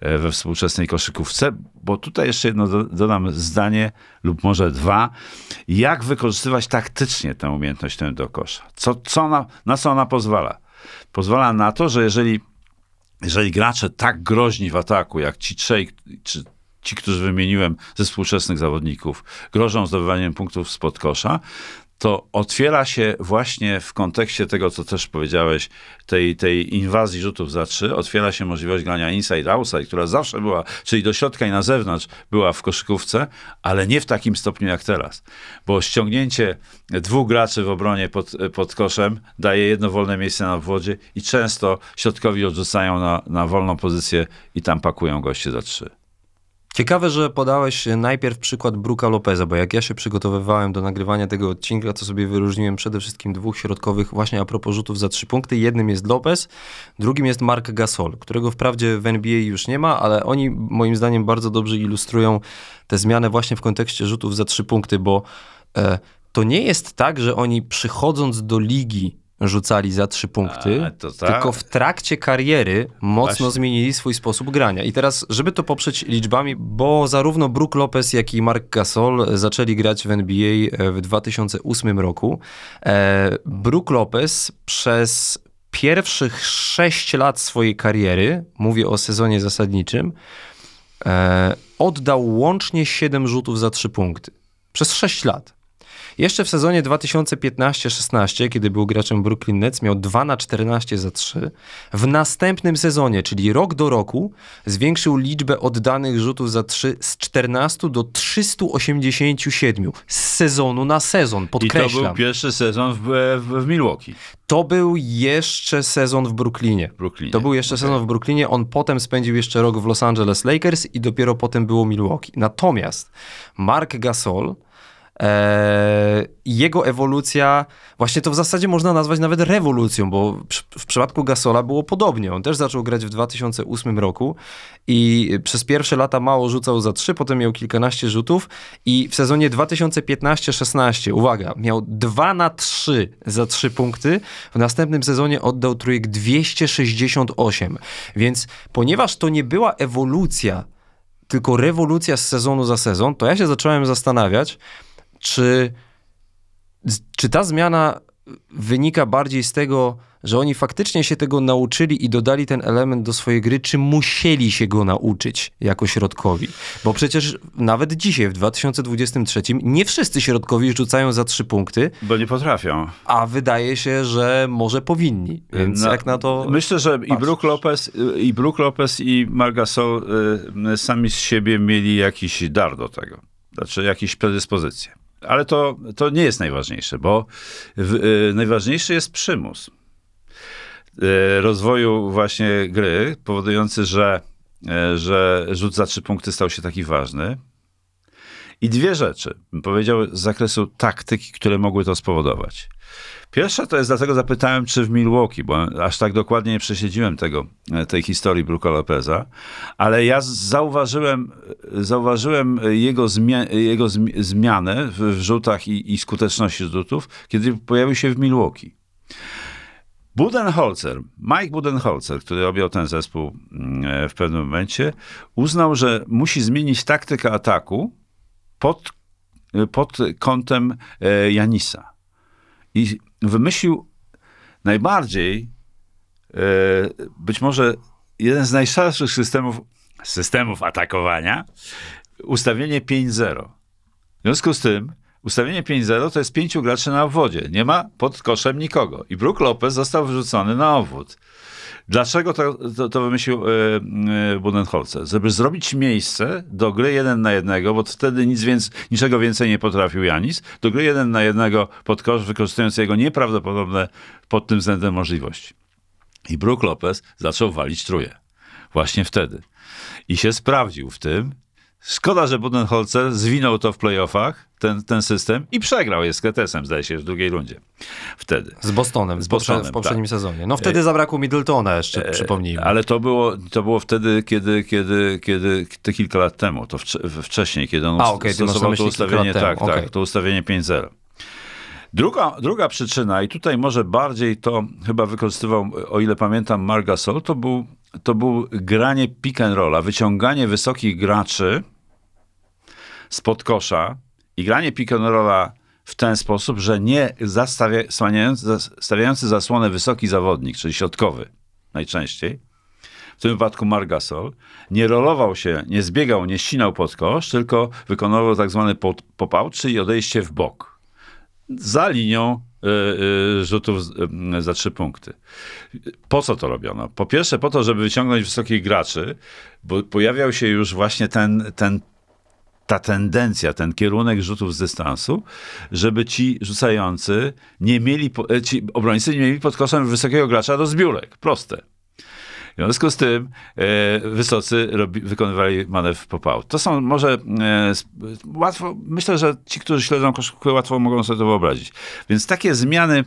we współczesnej koszykówce, bo tutaj jeszcze jedno dodam zdanie lub może dwa. Jak wykorzystywać taktycznie tę umiejętność tę do kosza? Co, co ona, na co ona pozwala? Pozwala na to, że jeżeli, jeżeli gracze tak groźni w ataku, jak ci trzej, czy ci, którzy wymieniłem ze współczesnych zawodników, grożą zdobywaniem punktów spod kosza, to otwiera się właśnie w kontekście tego, co też powiedziałeś, tej, tej inwazji rzutów za trzy, otwiera się możliwość grania inside-outside, która zawsze była, czyli do środka i na zewnątrz była w koszykówce, ale nie w takim stopniu jak teraz. Bo ściągnięcie dwóch graczy w obronie pod, pod koszem daje jedno wolne miejsce na wwodzie i często środkowi odrzucają na, na wolną pozycję i tam pakują goście za trzy. Ciekawe, że podałeś najpierw przykład Bruka Lopeza, bo jak ja się przygotowywałem do nagrywania tego odcinka, to sobie wyróżniłem przede wszystkim dwóch środkowych właśnie a propos rzutów za trzy punkty. Jednym jest Lopez, drugim jest Mark Gasol, którego wprawdzie w NBA już nie ma, ale oni moim zdaniem bardzo dobrze ilustrują tę zmianę właśnie w kontekście rzutów za trzy punkty, bo e, to nie jest tak, że oni przychodząc do ligi rzucali za trzy punkty, A, tak. tylko w trakcie kariery mocno Właśnie. zmienili swój sposób grania. I teraz, żeby to poprzeć liczbami, bo zarówno Brook Lopez, jak i Mark Gasol zaczęli grać w NBA e, w 2008 roku. E, Brook Lopez przez pierwszych sześć lat swojej kariery, mówię o sezonie zasadniczym, e, oddał łącznie 7 rzutów za trzy punkty. Przez 6 lat. Jeszcze w sezonie 2015-16, kiedy był graczem Brooklyn Nets, miał 2 na 14 za 3. W następnym sezonie, czyli rok do roku, zwiększył liczbę oddanych rzutów za 3 z 14 do 387 z sezonu na sezon, podkreślam. I to był pierwszy sezon w, w, w Milwaukee. To był jeszcze sezon w Brooklynie. Brooklynie. To był jeszcze okay. sezon w Brooklynie. On potem spędził jeszcze rok w Los Angeles Lakers i dopiero potem było Milwaukee. Natomiast Mark Gasol Eee, jego ewolucja, właśnie to w zasadzie można nazwać nawet rewolucją, bo w przypadku Gasola było podobnie. On też zaczął grać w 2008 roku i przez pierwsze lata mało rzucał za trzy, potem miał kilkanaście rzutów i w sezonie 2015-16, uwaga, miał 2 na 3 za 3 punkty. W następnym sezonie oddał trójek 268. Więc ponieważ to nie była ewolucja, tylko rewolucja z sezonu za sezon, to ja się zacząłem zastanawiać, czy, czy ta zmiana wynika bardziej z tego, że oni faktycznie się tego nauczyli i dodali ten element do swojej gry, czy musieli się go nauczyć jako środkowi. Bo przecież nawet dzisiaj, w 2023, nie wszyscy środkowi rzucają za trzy punkty, Bo nie potrafią. a wydaje się, że może powinni. Więc Na- jak na to. Myślę, że i? Brook Lopez, i Brook Lopez i Margasol y, sami z siebie mieli jakiś dar do tego. Znaczy jakieś predyspozycje. Ale to, to nie jest najważniejsze, bo w, y, najważniejszy jest przymus y, rozwoju właśnie gry, powodujący, że, y, że rzut za trzy punkty stał się taki ważny. I dwie rzeczy, bym powiedział, z zakresu taktyki, które mogły to spowodować. Pierwsza to jest, dlatego zapytałem, czy w Milwaukee, bo aż tak dokładnie nie prześledziłem tego, e, tej historii Bruka Lopeza, ale ja zauważyłem, zauważyłem jego, zmia- jego zmi- zmianę w, rzutach i, i skuteczności rzutów, kiedy pojawił się w Milwaukee. Budenholzer, Mike Budenholzer, który objął ten zespół mm, e, w pewnym momencie, uznał, że musi zmienić taktykę ataku pod, pod kątem e, Janisa. I wymyślił najbardziej, e, być może jeden z najszarszych systemów, systemów atakowania, ustawienie 5-0. W związku z tym, ustawienie 5-0 to jest pięciu graczy na obwodzie. Nie ma pod koszem nikogo. I Brook Lopez został wyrzucony na obwód. Dlaczego to, to, to wymyślił e, Budenholzer? Żeby zrobić miejsce do gry jeden na jednego, bo wtedy nic więc, niczego więcej nie potrafił Janis, do gry jeden na jednego pod kosz, wykorzystując jego nieprawdopodobne pod tym względem możliwości. I Brook Lopez zaczął walić truje. Właśnie wtedy. I się sprawdził w tym. Szkoda, że Budenholzer zwinął to w playoffach, ten, ten system, i przegrał je z Ketesem, zdaje się, w drugiej rundzie. Wtedy. Z Bostonem, Z Bostonem w poprzednim tak. sezonie. No wtedy zabrakło Middletona jeszcze, przypomnijmy. Ale to było, to było wtedy, kiedy, kiedy, kiedy te kilka lat temu, to wcze- wcześniej, kiedy on A, na stosował to myśli kilka ustawienie, tak, okej. tak, to ustawienie 5-0. Druga, druga przyczyna, i tutaj może bardziej to chyba wykorzystywał, o ile pamiętam, Margasol, to był, to był granie pick and rolla, wyciąganie wysokich graczy spod kosza i granie pick and rolla w ten sposób, że nie zastawia, stawiający, zasłonę wysoki zawodnik, czyli środkowy najczęściej, w tym wypadku Margasol, nie rolował się, nie zbiegał, nie ścinał pod kosz, tylko wykonywał tak zwany pop-out, czyli odejście w bok. Za linią y, y, rzutów y, za trzy punkty. Po co to robiono? Po pierwsze, po to, żeby wyciągnąć wysokich graczy, bo pojawiał się już właśnie ten, ten ta tendencja, ten kierunek rzutów z dystansu, żeby ci rzucający nie mieli, e, ci obrońcy nie mieli pod koszem wysokiego gracza do zbiórek. Proste. W związku z tym e, wysocy robi, wykonywali manewr pop-out. To są może e, łatwo, myślę, że ci, którzy śledzą koszykówkę, łatwo mogą sobie to wyobrazić. Więc takie zmiany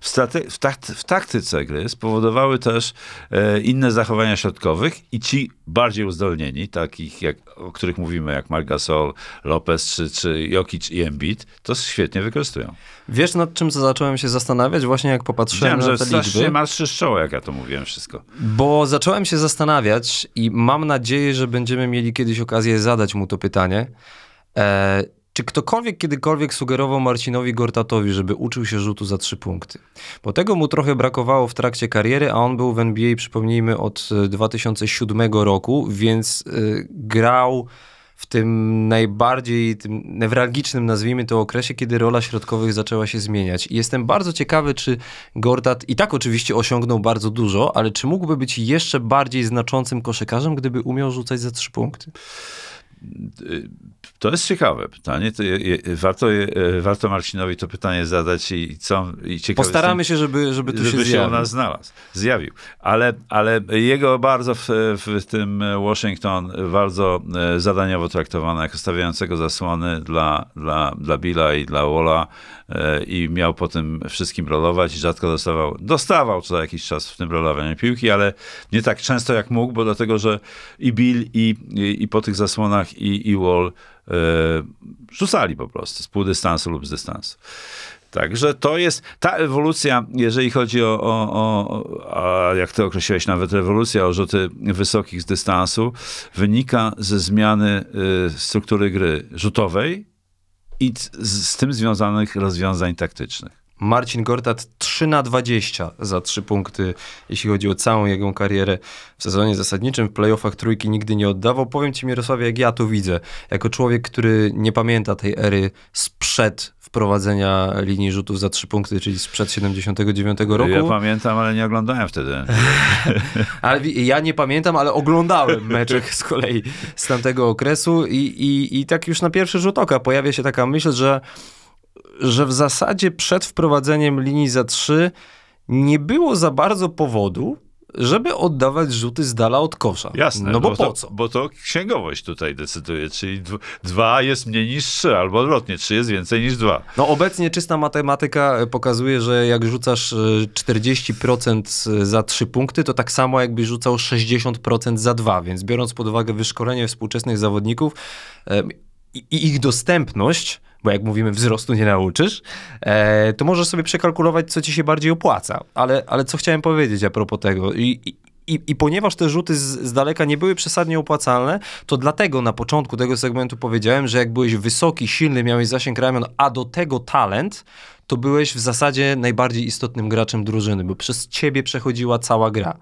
w, w, takty- w taktyce gry spowodowały też e, inne zachowania środkowych i ci bardziej uzdolnieni, takich jak, o których mówimy, jak Margasol, Lopez czy, czy Jokic i Embiid, to świetnie wykorzystują. Wiesz, nad czym zacząłem się zastanawiać właśnie jak popatrzyłem Widziałem, na że te strasznie liczby? marszczysz czoło, jak ja to mówiłem wszystko. Bo zacząłem się zastanawiać i mam nadzieję, że będziemy mieli kiedyś okazję zadać mu to pytanie. E, czy ktokolwiek kiedykolwiek sugerował Marcinowi Gortatowi, żeby uczył się rzutu za trzy punkty? Bo tego mu trochę brakowało w trakcie kariery, a on był w NBA, przypomnijmy, od e, 2007 roku, więc e, grał w tym najbardziej tym newralgicznym, nazwijmy to, okresie, kiedy rola środkowych zaczęła się zmieniać. I jestem bardzo ciekawy, czy Gortat i tak oczywiście osiągnął bardzo dużo, ale czy mógłby być jeszcze bardziej znaczącym koszykarzem, gdyby umiał rzucać za trzy punkty? To jest ciekawe pytanie. To je, je, warto, je, warto Marcinowi to pytanie zadać i co. I ciekawe Postaramy się, żeby, żeby tu żeby się się, u nas znalazł, zjawił. Ale, ale jego bardzo w, w tym Washington bardzo e, zadaniowo traktowano jako stawiającego zasłony dla, dla, dla Billa i dla Walla e, i miał po tym wszystkim rolować i rzadko dostawał, dostawał co jakiś czas w tym rolowaniu piłki, ale nie tak często jak mógł, bo dlatego, że i Bill i, i, i po tych zasłonach i, i Wall e, rzucali po prostu z pół dystansu lub z dystansu. Także to jest ta ewolucja, jeżeli chodzi o, o, o a jak ty określiłeś nawet rewolucja o rzuty wysokich z dystansu, wynika ze zmiany y, struktury gry rzutowej i z, z tym związanych rozwiązań taktycznych. Marcin Gortat 3 na 20 za 3 punkty, jeśli chodzi o całą jego karierę w sezonie zasadniczym. W playoffach trójki nigdy nie oddawał. Powiem ci Mirosławie, jak ja to widzę. Jako człowiek, który nie pamięta tej ery sprzed wprowadzenia linii rzutów za 3 punkty, czyli sprzed 79 roku. Ja pamiętam, ale nie oglądałem wtedy. Ale ja nie pamiętam, ale oglądałem mecze z kolei z tamtego okresu i, i, i tak już na pierwszy rzut oka pojawia się taka myśl, że, że w zasadzie przed wprowadzeniem linii za trzy nie było za bardzo powodu, żeby oddawać rzuty z dala od kosza. Jasne, No bo, po to, co? Bo to księgowość tutaj decyduje, czyli dw- dwa jest mniej niż trzy, albo odwrotnie, trzy jest więcej niż dwa. No obecnie czysta matematyka e, pokazuje, że jak rzucasz e, 40% za 3 punkty, to tak samo jakbyś rzucał 60% za 2, więc biorąc pod uwagę wyszkolenie współczesnych zawodników e, i ich dostępność, bo jak mówimy wzrostu nie nauczysz, e, to możesz sobie przekalkulować, co ci się bardziej opłaca. Ale, ale co chciałem powiedzieć a propos tego i, i i, ponieważ te rzuty z, z daleka nie były przesadnie opłacalne, to dlatego na początku tego segmentu powiedziałem, że jak byłeś wysoki, silny, miałeś zasięg ramion, a do tego talent, to byłeś w zasadzie najbardziej istotnym graczem drużyny, bo przez ciebie przechodziła cała gra.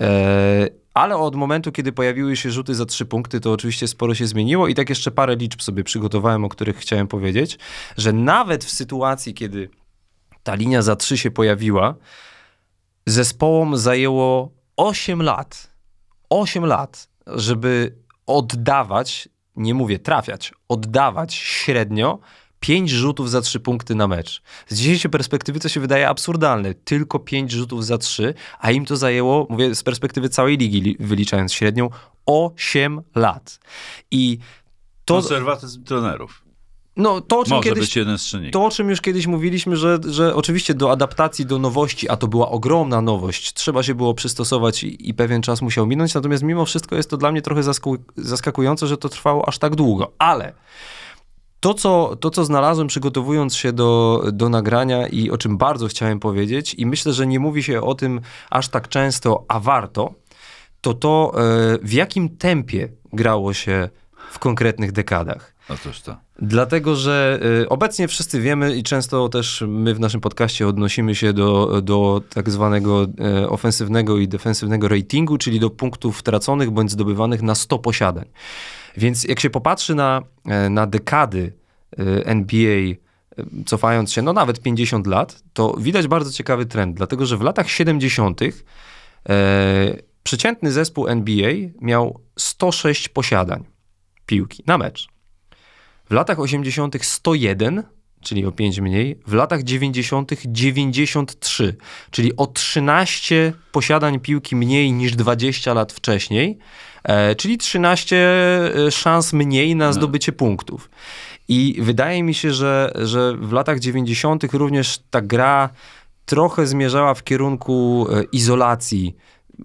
Eee, ale od momentu, kiedy pojawiły się rzuty za trzy punkty, to oczywiście sporo się zmieniło. I tak jeszcze parę liczb sobie przygotowałem, o których chciałem powiedzieć, że nawet w sytuacji, kiedy ta linia za trzy się pojawiła, zespołom zajęło 8 lat, 8 lat, żeby oddawać, nie mówię trafiać, oddawać średnio 5 rzutów za 3 punkty na mecz. Z dzisiejszej perspektywy to się wydaje absurdalne. Tylko 5 rzutów za 3, a im to zajęło, mówię z perspektywy całej ligi, li- wyliczając średnią, 8 lat. I to, Konserwatyzm trenerów. no, to o czym Może kiedyś to, o czym już kiedyś mówiliśmy, że, że oczywiście do adaptacji, do nowości, a to była ogromna nowość, trzeba się było przystosować i, i pewien czas musiał minąć, natomiast mimo wszystko jest to dla mnie trochę zaskakujące, że to trwało aż tak długo. Ale to, co, to, co znalazłem przygotowując się do, do nagrania i o czym bardzo chciałem powiedzieć, i myślę, że nie mówi się o tym aż tak często, a warto, to to, e, w jakim tempie grało się w konkretnych dekadach. Otóż to. Dlatego, że y, obecnie wszyscy wiemy i często też my w naszym podcaście odnosimy się do, do tak zwanego e, ofensywnego i defensywnego ratingu, czyli do punktów traconych bądź zdobywanych na 100 posiadań. Więc jak się popatrzy na, e, na dekady e, NBA, e, cofając się no nawet 50 lat, to widać bardzo ciekawy trend, dlatego że w latach 70. E, przeciętny zespół NBA miał 106 posiadań piłki na mecz. W latach 80. 101, czyli o 5 mniej, w latach 90. 93, czyli o 13 posiadań piłki mniej niż 20 lat wcześniej, e, czyli 13 e, szans mniej na zdobycie punktów. I wydaje mi się, że, że w latach 90. również ta gra trochę zmierzała w kierunku e, izolacji,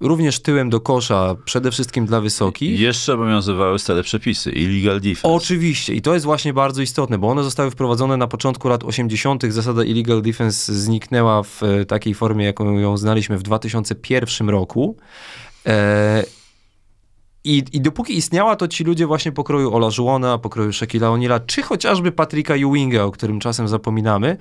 również tyłem do kosza, przede wszystkim dla wysokich. I jeszcze obowiązywały stare przepisy, illegal defense. Oczywiście i to jest właśnie bardzo istotne, bo one zostały wprowadzone na początku lat 80. Zasada illegal defense zniknęła w e, takiej formie, jaką ją znaliśmy w 2001 roku. E, i, I dopóki istniała, to ci ludzie właśnie pokroju Ola Żuona, pokroju Shaquilla O'Neala, czy chociażby Patryka Ewinga, o którym czasem zapominamy,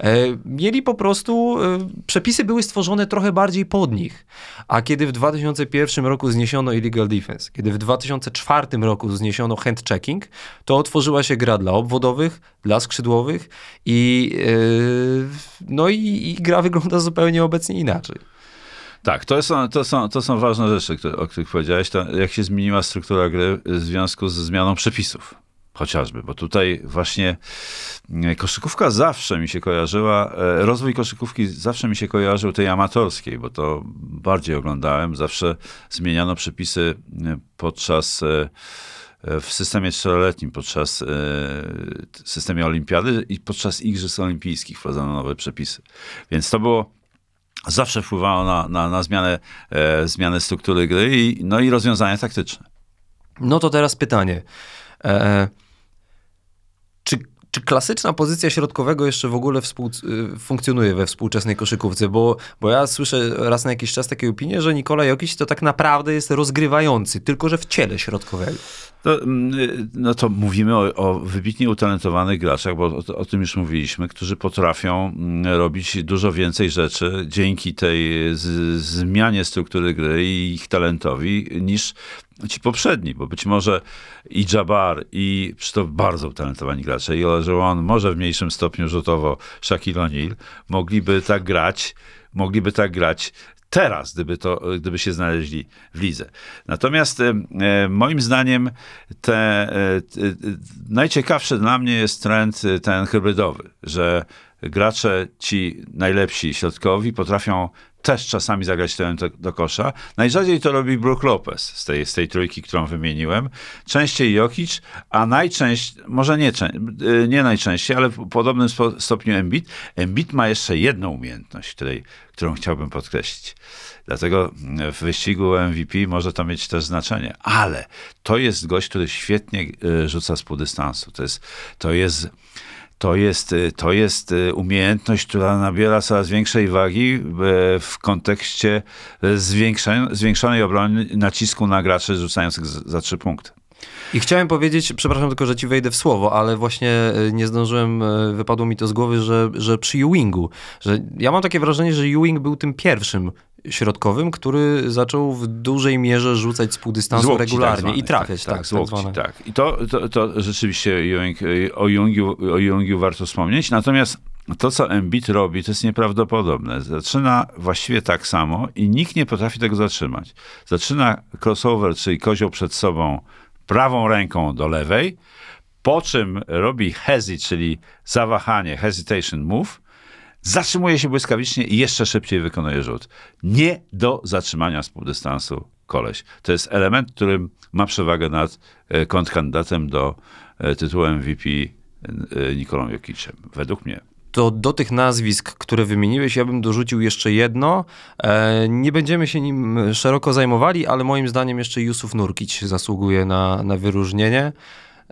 e, mieli po prostu, e, przepisy były stworzone trochę bardziej pod nich. A kiedy w 2001 roku zniesiono illegal defense, kiedy w 2004 roku zniesiono hand checking, to otworzyła się gra dla obwodowych, dla skrzydłowych i, e, no i, i gra wygląda zupełnie obecnie inaczej. Tak, to są, to są, to są ważne rzeczy, które, o których powiedziałeś. Jak się zmieniła struktura gry w związku ze zmianą przepisów. Chociażby, bo tutaj właśnie e, koszykówka zawsze mi się kojarzyła, e, rozwój koszykówki zawsze mi się kojarzył tej amatorskiej, bo to bardziej oglądałem. Zawsze zmieniano przepisy e, podczas e, e, w systemie czteroletnim, podczas systemie olimpiady i podczas igrzysk olimpijskich wprowadzono nowe przepisy. Więc to było zawsze wpływało na, na, na zmianę, e, zmianę struktury gry i, no i rozwiązania taktyczne. No to teraz pytanie. E, czy, czy klasyczna pozycja środkowego jeszcze w ogóle współ, y, funkcjonuje we współczesnej koszykówce? Bo, bo ja słyszę raz na jakiś czas takie opinie, że Nikola Jokic to tak naprawdę jest rozgrywający, tylko że w ciele środkowego. To, mm, y, no to mówimy o, o wybitnie utalentowanych graczach, bo o, o tym już mówiliśmy, którzy potrafią mm, robić dużo więcej rzeczy dzięki tej z, zmianie struktury gry i ich talentowi niż ci poprzedni, bo być może i Jabbar, i to bardzo utalentowani gracze, i Olajuwon, może w mniejszym stopniu rzutowo Shaquille O'Neal, mogliby tak grać, mogliby tak grać teraz, gdyby, to, gdyby się znaleźli w lidze. Natomiast e, moim zdaniem te, e, najciekawszy dla mnie jest trend e, ten hybrydowy, że gracze ci najlepsi środkowi potrafią też czasami zagrać tyłem do, kosza. Najrzadziej to robi Brook Lopez z tej, z tej trójki, którą wymieniłem. Częściej Jokic, a najczęściej, może nie, nie najczęściej, ale w podobnym stopniu Embiid. Embiid ma jeszcze jedną umiejętność, której, którą chciałbym podkreślić. Dlatego w wyścigu MVP może to mieć też znaczenie. Ale to jest gość, który świetnie e, rzuca z półdystansu. To jest, to jest to jest, y, to jest y, umiejętność, która nabiera coraz większej wagi w kontekście zwiększonej obrony nacisku na graczy rzucających za trzy punkty. I chciałem powiedzieć, przepraszam tylko, że ci wejdę w słowo, ale właśnie y, nie zdążyłem, wypadło mi to z głowy, że, że przy Ewingu, że ja mam takie wrażenie, że Ewing był tym pierwszym środkowym, który zaczął w dużej mierze rzucać z półdystansu tak regularnie tak i trafiać. Tak, tak, tak, tak, tak. I to, to, to rzeczywiście Ewing, o, Jungiu, o Jungiu warto wspomnieć, natomiast to, co Embiid robi, to jest nieprawdopodobne. Zaczyna właściwie tak samo i nikt nie potrafi tego zatrzymać. Zaczyna crossover, czyli kozioł przed sobą prawą ręką do lewej, po czym robi hezi, czyli zawahanie, hesitation move, zatrzymuje się błyskawicznie i jeszcze szybciej wykonuje rzut. Nie do zatrzymania z półdystansu koleś. To jest element, którym ma przewagę nad e, kontrkandydatem do e, tytułu MVP e, Nikolą Jokiciem, według mnie to do tych nazwisk, które wymieniłeś, ja bym dorzucił jeszcze jedno. nie będziemy się nim szeroko zajmowali, ale moim zdaniem jeszcze Jusuf Nurkic zasługuje na, na wyróżnienie.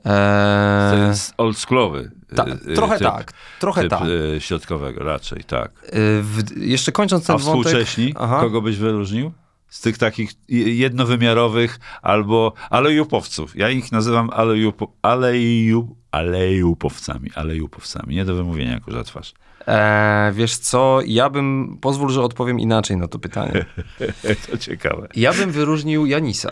Eee... To jest oldschoolowy. Ta, y, trochę typ, tak, trochę typ tak. Y, środkowego raczej, tak. Y, w, jeszcze kończąc ten A współcześni, wątek... kogo byś wyróżnił? Z tych takich jednowymiarowych albo alejupowców. Ja ich nazywam alejup, alejup, alejupowcami, alejupowcami. Nie do wymówienia, jak za twarz. Eee, wiesz co, ja bym, pozwól, że odpowiem inaczej na to pytanie. to ciekawe. Ja bym wyróżnił Janisa.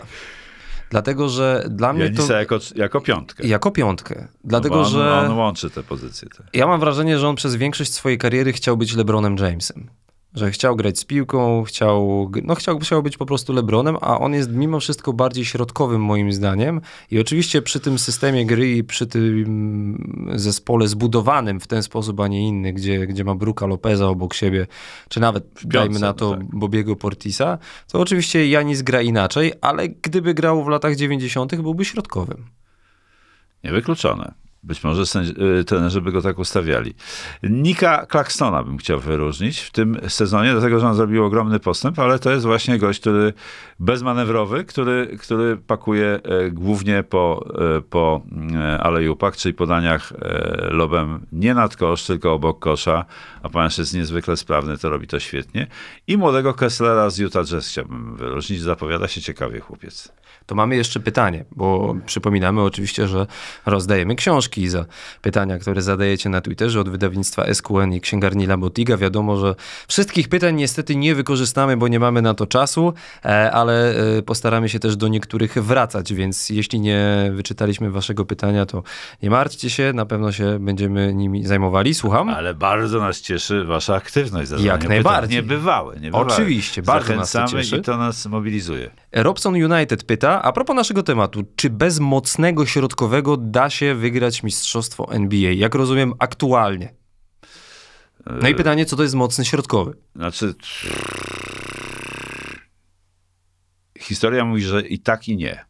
Dlatego, że dla mnie Janisa to... jako, jako piątkę. Jako piątkę. Dlatego, no on, że... On łączy te pozycje. Te. Ja mam wrażenie, że on przez większość swojej kariery chciał być LeBronem Jamesem że chciał grać z piłką, chciał, no chciał, chciał być po prostu Lebronem, a on jest mimo wszystko bardziej środkowym moim zdaniem i oczywiście przy tym systemie gry i przy tym zespole zbudowanym w ten sposób, a nie inny, gdzie, gdzie ma Bruka Lopeza obok siebie, czy nawet piątce, dajmy na to tak. Bobiego Portisa, to oczywiście Janis gra inaczej, ale gdyby grał w latach 90. byłby środkowym. Niewykluczone. Być może y, trenerzy by go tak ustawiali. Nika Claxtona bym chciał wyróżnić w tym sezonie, dlatego że on zrobił ogromny postęp, ale to jest właśnie gość, który bezmanewrowy, który, który pakuje e, głównie po, e, po e, alejupach, czyli podaniach lobem nie nad kosz, tylko obok kosza, a ponieważ jest niezwykle sprawny, to robi to świetnie. I młodego Kesslera z Utah Jazz chciałbym wyróżnić. Zapowiada się ciekawie chłopiec to mamy jeszcze pytanie, bo przypominamy oczywiście, że rozdajemy książki za pytania, które zadajecie na Twitterze od wydawnictwa SQN i księgarni Labotiga. Wiadomo, że wszystkich pytań niestety nie wykorzystamy, bo nie mamy na to czasu, e, ale e, postaramy się też do niektórych wracać, więc jeśli nie wyczytaliśmy waszego pytania, to nie martwcie się, na pewno się będziemy nimi zajmowali. Słucham? Ale bardzo nas cieszy wasza aktywność. Jak najbardziej. Niebywałe, niebywałe. Oczywiście, bardzo nas to cieszy. i to nas mobilizuje. Robson United pyta, a propos naszego tematu, czy bez mocnego środkowego da się wygrać mistrzostwo NBA? Jak rozumiem, aktualnie. No i pytanie, co to jest mocny środkowy? Znaczy, historia mówi, że i tak, i nie.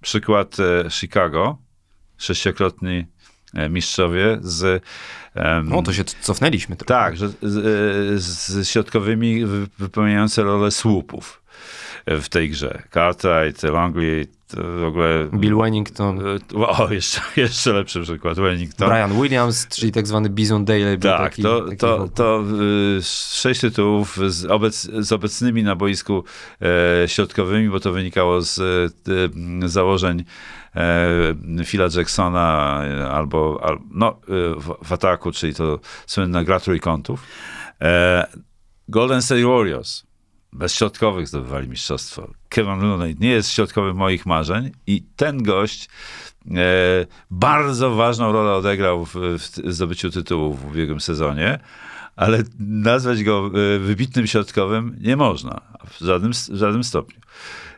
Przykład e, Chicago, sześciokrotni e, mistrzowie z... Um, no to się cofnęliśmy trochę. Tak, że, z, e, z środkowymi wypełniające rolę słupów w tej grze. Cartwright, Longley, w ogóle... Bill Wennington. O, jeszcze, jeszcze lepszy przykład, Wellington. Brian Williams, czyli tak zwany Bison Daly. Tak, taki, to, taki to, to sześć tytułów z, obec, z obecnymi na boisku e, środkowymi, bo to wynikało z e, założeń e, Phila Jacksona e, albo, al, no, e, w, w, ataku, czyli to słynna gra trójkątów. E, Golden State Warriors bez środkowych zdobywali mistrzostwo. Kevin Looney nie jest środkowym moich marzeń i ten gość e, bardzo ważną rolę odegrał w, w zdobyciu tytułu w ubiegłym sezonie, ale nazwać go e, wybitnym środkowym nie można w żadnym, w żadnym stopniu.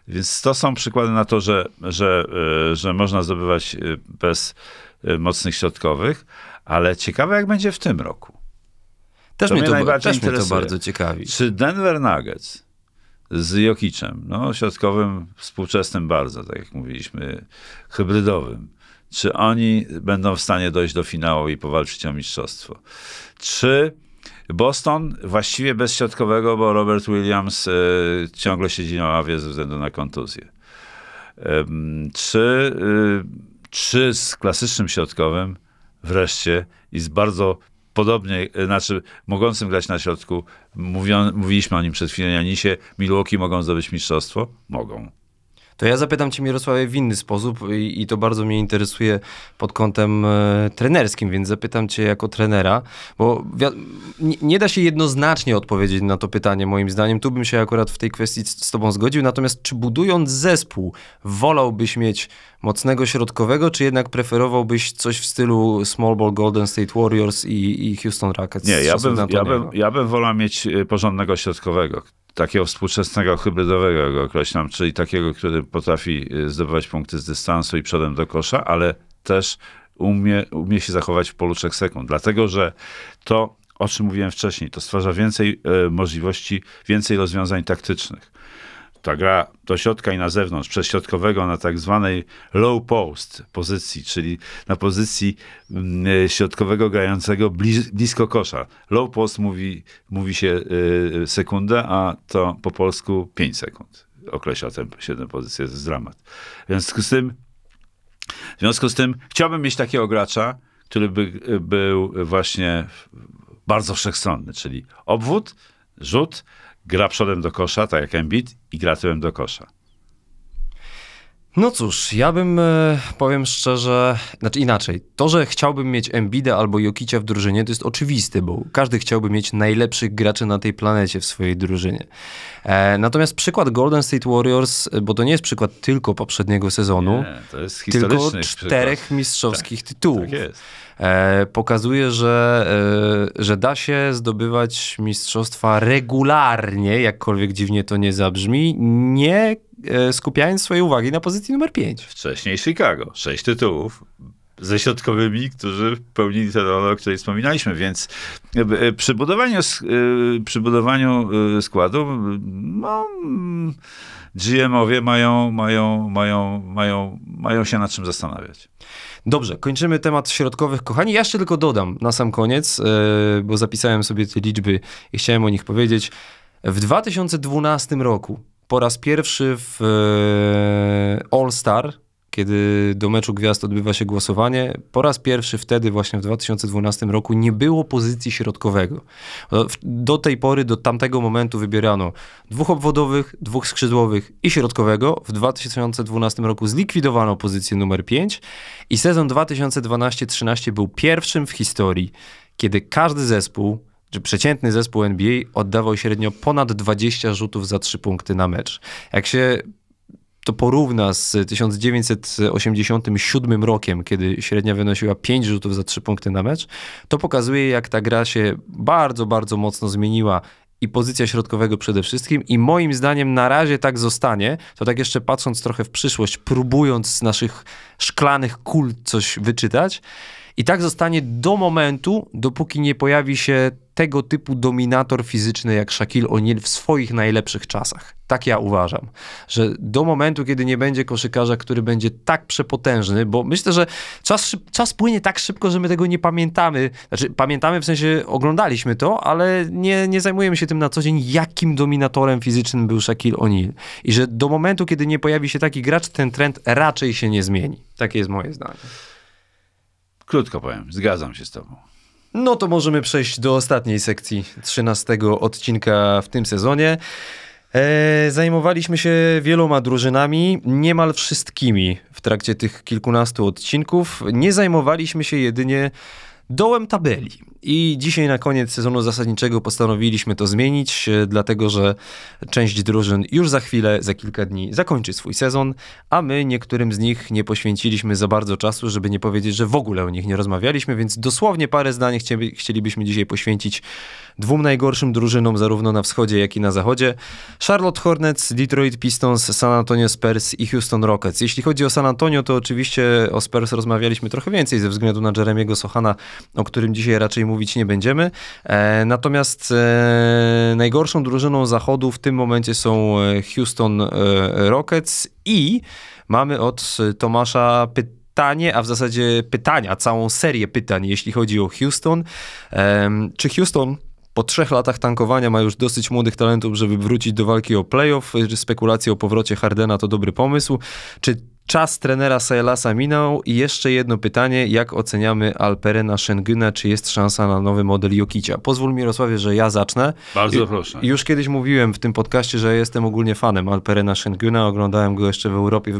Więc to są przykłady na to, że, że, e, że można zdobywać bez mocnych środkowych, ale ciekawe jak będzie w tym roku. Też, to mnie, to, najbardziej też mnie to bardzo ciekawi. Czy Denver Nuggets z Jokicem, no środkowym, współczesnym bardzo, tak jak mówiliśmy, hybrydowym, czy oni będą w stanie dojść do finału i powalczyć o mistrzostwo? Czy Boston właściwie bez środkowego, bo Robert Williams y, ciągle siedzi na ławie ze względu na kontuzję. Y, czy, y, czy z klasycznym środkowym wreszcie i z bardzo podobnie, e, znaczy mogącym grać na środku, mówiliśmy o nim przed chwilą, Janisie, Milwaukee mogą zdobyć mistrzostwo? Mogą. To ja zapytam cię, Mirosławie, w inny sposób i, i to bardzo mnie interesuje pod kątem e, trenerskim, więc zapytam cię jako trenera, bo nie, nie, da się jednoznacznie odpowiedzieć na to pytanie, moim zdaniem. Tu bym się akurat w tej kwestii z, z tobą zgodził. Natomiast czy budując zespół, wolałbyś mieć mocnego środkowego, czy jednak preferowałbyś coś w stylu Small Ball Golden State Warriors i, i Houston Rockets? Nie, ja bym, ja, bym, ja bym wolał mieć e, porządnego środkowego, takiego współczesnego, hybrydowego go określam, czyli takiego, który potrafi y, zdobywać punkty z dystansu i przodem do kosza, ale też umie, umie się zachować w polu 3 sekund. Dlatego, że to, o czym mówiłem wcześniej, to stwarza więcej y, możliwości, więcej rozwiązań taktycznych ta gra do środka i na zewnątrz, przez środkowego na tak zwanej low post pozycji, czyli na pozycji mm, e, środkowego grającego blisko kosza. Low post mówi, mówi się y, sekundę, a to po polsku 5 sekund określa tę siedem pozycję, to jest dramat. W związku z tym, w związku z tym chciałbym mieć takiego gracza, który by był właśnie bardzo wszechstronny, czyli obwód, rzut, gra przodem do kosza, tak jak Embiid, i gra tyłem do kosza. No cóż, ja bym, e, powiem szczerze, znaczy inaczej, to, że chciałbym mieć Embida albo Jokicia w drużynie, to jest oczywiste, bo każdy chciałby mieć najlepszych graczy na tej planecie w swojej drużynie. E, natomiast przykład Golden State Warriors, bo to nie jest przykład tylko poprzedniego sezonu, nie, to jest tylko czterech przykład. mistrzowskich tak, tytułów. Tak jest. E, pokazuje, że, e, że da się zdobywać mistrzostwa regularnie, jakkolwiek dziwnie to nie zabrzmi, nie e, skupiając swojej uwagi na pozycji numer 5. Wcześniej Chicago, sześć tytułów ze środkowymi, którzy pełnili tę rolę, o której wspominaliśmy, więc przy budowaniu, przy budowaniu składu no, GM-owie mają, mają, mają, mają, mają się nad czym zastanawiać. Dobrze, kończymy temat środkowych, kochani. Ja jeszcze tylko dodam na sam koniec, yy, bo zapisałem sobie te liczby i chciałem o nich powiedzieć. W 2012 roku po raz pierwszy w yy, All Star kiedy do meczu gwiazd odbywa się głosowanie. Po raz pierwszy wtedy, właśnie w 2012 roku, nie było pozycji środkowego. Do tej pory, do tamtego momentu wybierano dwóch obwodowych, dwóch skrzydłowych i środkowego. W 2012 roku zlikwidowano pozycję numer 5 i sezon 2012-13 był pierwszym w historii, kiedy każdy zespół że przeciętny zespół NBA oddawał średnio ponad 20 rzutów za 3 punkty na mecz. Jak się to porówna z 1987 rokiem, kiedy średnia wynosiła 5 rzutów za 3 punkty na mecz, to pokazuje, jak ta gra się bardzo, bardzo mocno zmieniła i pozycja środkowego przede wszystkim. I moim zdaniem na razie tak zostanie. To tak jeszcze patrząc trochę w przyszłość, próbując z naszych szklanych kul coś wyczytać. I tak zostanie do momentu, dopóki nie pojawi się tego typu dominator fizyczny jak Shaquille O'Neal w swoich najlepszych czasach. Tak ja uważam, że do momentu, kiedy nie będzie koszykarza, który będzie tak przepotężny, bo myślę, że czas, czas płynie tak szybko, że my tego nie pamiętamy. Znaczy, pamiętamy w sensie, oglądaliśmy to, ale nie, nie zajmujemy się tym na co dzień, jakim dominatorem fizycznym był Shaquille O'Neal. I że do momentu, kiedy nie pojawi się taki gracz, ten trend raczej się nie zmieni. Takie jest moje zdanie. Krótko powiem, zgadzam się z tobą. No to możemy przejść do ostatniej sekcji 13 odcinka w tym sezonie. E, zajmowaliśmy się wieloma drużynami, niemal wszystkimi w trakcie tych kilkunastu odcinków. Nie zajmowaliśmy się jedynie dołem tabeli. I dzisiaj na koniec sezonu zasadniczego postanowiliśmy to zmienić, e, dlatego że część drużyn już za chwilę, za kilka dni zakończy swój sezon, a my niektórym z nich nie poświęciliśmy za bardzo czasu, żeby nie powiedzieć, że w ogóle o nich nie rozmawialiśmy, więc dosłownie parę zdań chcieli- chcielibyśmy dzisiaj poświęcić dwóm najgorszym drużynom zarówno na wschodzie, jak i na zachodzie. Charlotte Hornets, Detroit Pistons, San Antonio Spurs i Houston Rockets. Jeśli chodzi o San Antonio, to oczywiście o Spurs rozmawialiśmy trochę więcej ze względu na Jeremiego Sochana, o którym dzisiaj raczej mówić nie będziemy. E, natomiast e, najgorszą drużyną zachodu w tym momencie są e, Houston Rockets i mamy od Tomasza pytanie, a w zasadzie pytania, całą serię pytań, jeśli chodzi o Houston. Em, czy Houston po trzech latach tankowania ma już dosyć młodych talentów, żeby wrócić do walki o playoff? Spekulacje o powrocie Hardena to dobry pomysł? Czy czas trenera Saelasa minął? I jeszcze jedno pytanie, jak oceniamy Alperena Schengyna? Czy jest szansa na nowy model Jokicia? Pozwól Mirosławie, że ja zacznę. Bardzo proszę. Już kiedyś mówiłem w tym podcaście, że jestem ogólnie fanem Alperena Schengyna. Oglądałem go jeszcze w Europie, w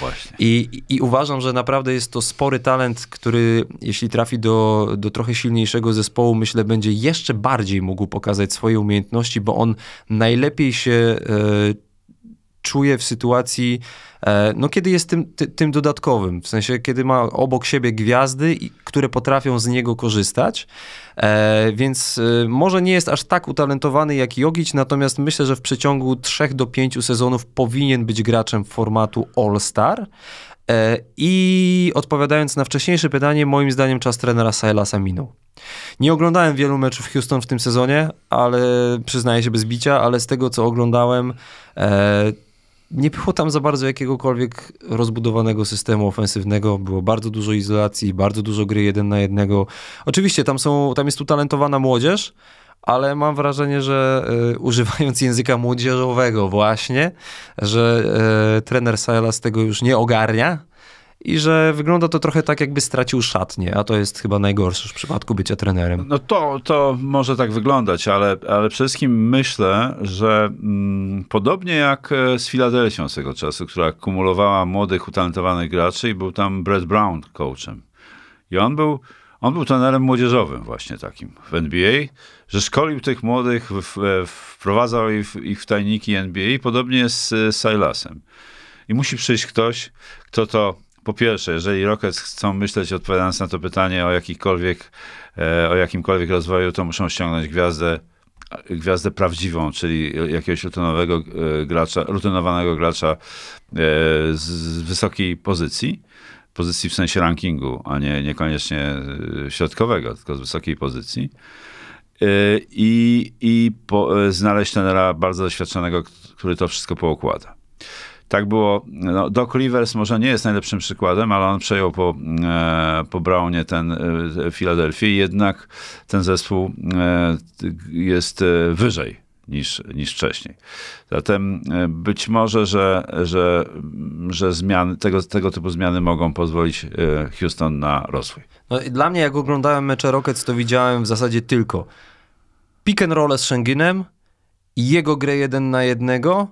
właśnie. I, I uważam, że naprawdę jest to spory talent, który jeśli trafi do, do trochę silniejszego zespołu, myślę, będzie jeszcze bardziej mógł pokazać swoje umiejętności, bo on najlepiej się e, czuje w sytuacji, e, no kiedy jest tym, ty, tym dodatkowym, w sensie kiedy ma obok siebie gwiazdy, które potrafią z niego korzystać, e, więc e, może nie jest aż tak utalentowany jak Jogic, natomiast myślę, że w przeciągu 3 do 5 sezonów powinien być graczem formatu All-Star. I odpowiadając na wcześniejsze pytanie, moim zdaniem czas trenera Saelasa minął. Nie oglądałem wielu meczów Houston w tym sezonie, ale przyznaję się bez bicia, ale z tego co oglądałem, nie było tam za bardzo jakiegokolwiek rozbudowanego systemu ofensywnego. Było bardzo dużo izolacji, bardzo dużo gry jeden na jednego. Oczywiście tam, są, tam jest utalentowana młodzież, ale mam wrażenie, że e, używając języka młodzieżowego właśnie, że e, trener Saelas tego już nie ogarnia i że wygląda to trochę tak, jakby stracił szatnię, a to jest chyba najgorsze w przypadku bycia trenerem. No to, to może tak wyglądać, ale, ale przede wszystkim myślę, że mm, podobnie jak e, z Filadelfią swego czasu, która kumulowała młodych, utalentowanych graczy i był tam Brett Brown coachem. I on był, on był trenerem młodzieżowym właśnie takim w NBA, że szkolił tych młodych, w, w, wprowadzał ich, w- ich w tajniki NBA, podobnie jest z Silasem. I musi przyjść ktoś, kto to po pierwsze, jeżeli Rockets chcą myśleć, odpowiadając na to pytanie o jakikolwiek, e, o jakimkolwiek rozwoju, to muszą ściągnąć gwiazdę, gwiazdę prawdziwą, czyli jakiegoś rutynowego e, gracza, rutynowanego gracza e, z, wysokiej pozycji. Pozycji w sensie rankingu, a nie niekoniecznie środkowego, tylko z wysokiej pozycji. I, i po, znaleźć trenera bardzo doświadczonego, który to wszystko poukłada. Tak było. No, Doc Rivers może nie jest najlepszym przykładem, ale on przejął po, e, po Brownie ten e, Filadelfię, jednak ten zespół e, jest wyżej niż, niż wcześniej. Zatem być może, że, że, że zmiany, tego, tego typu zmiany mogą pozwolić Houston na rozwój. No, i dla mnie, jak oglądałem mecze Rockets, to widziałem w zasadzie tylko pick and roll z Schengenem, jego grę jeden na jednego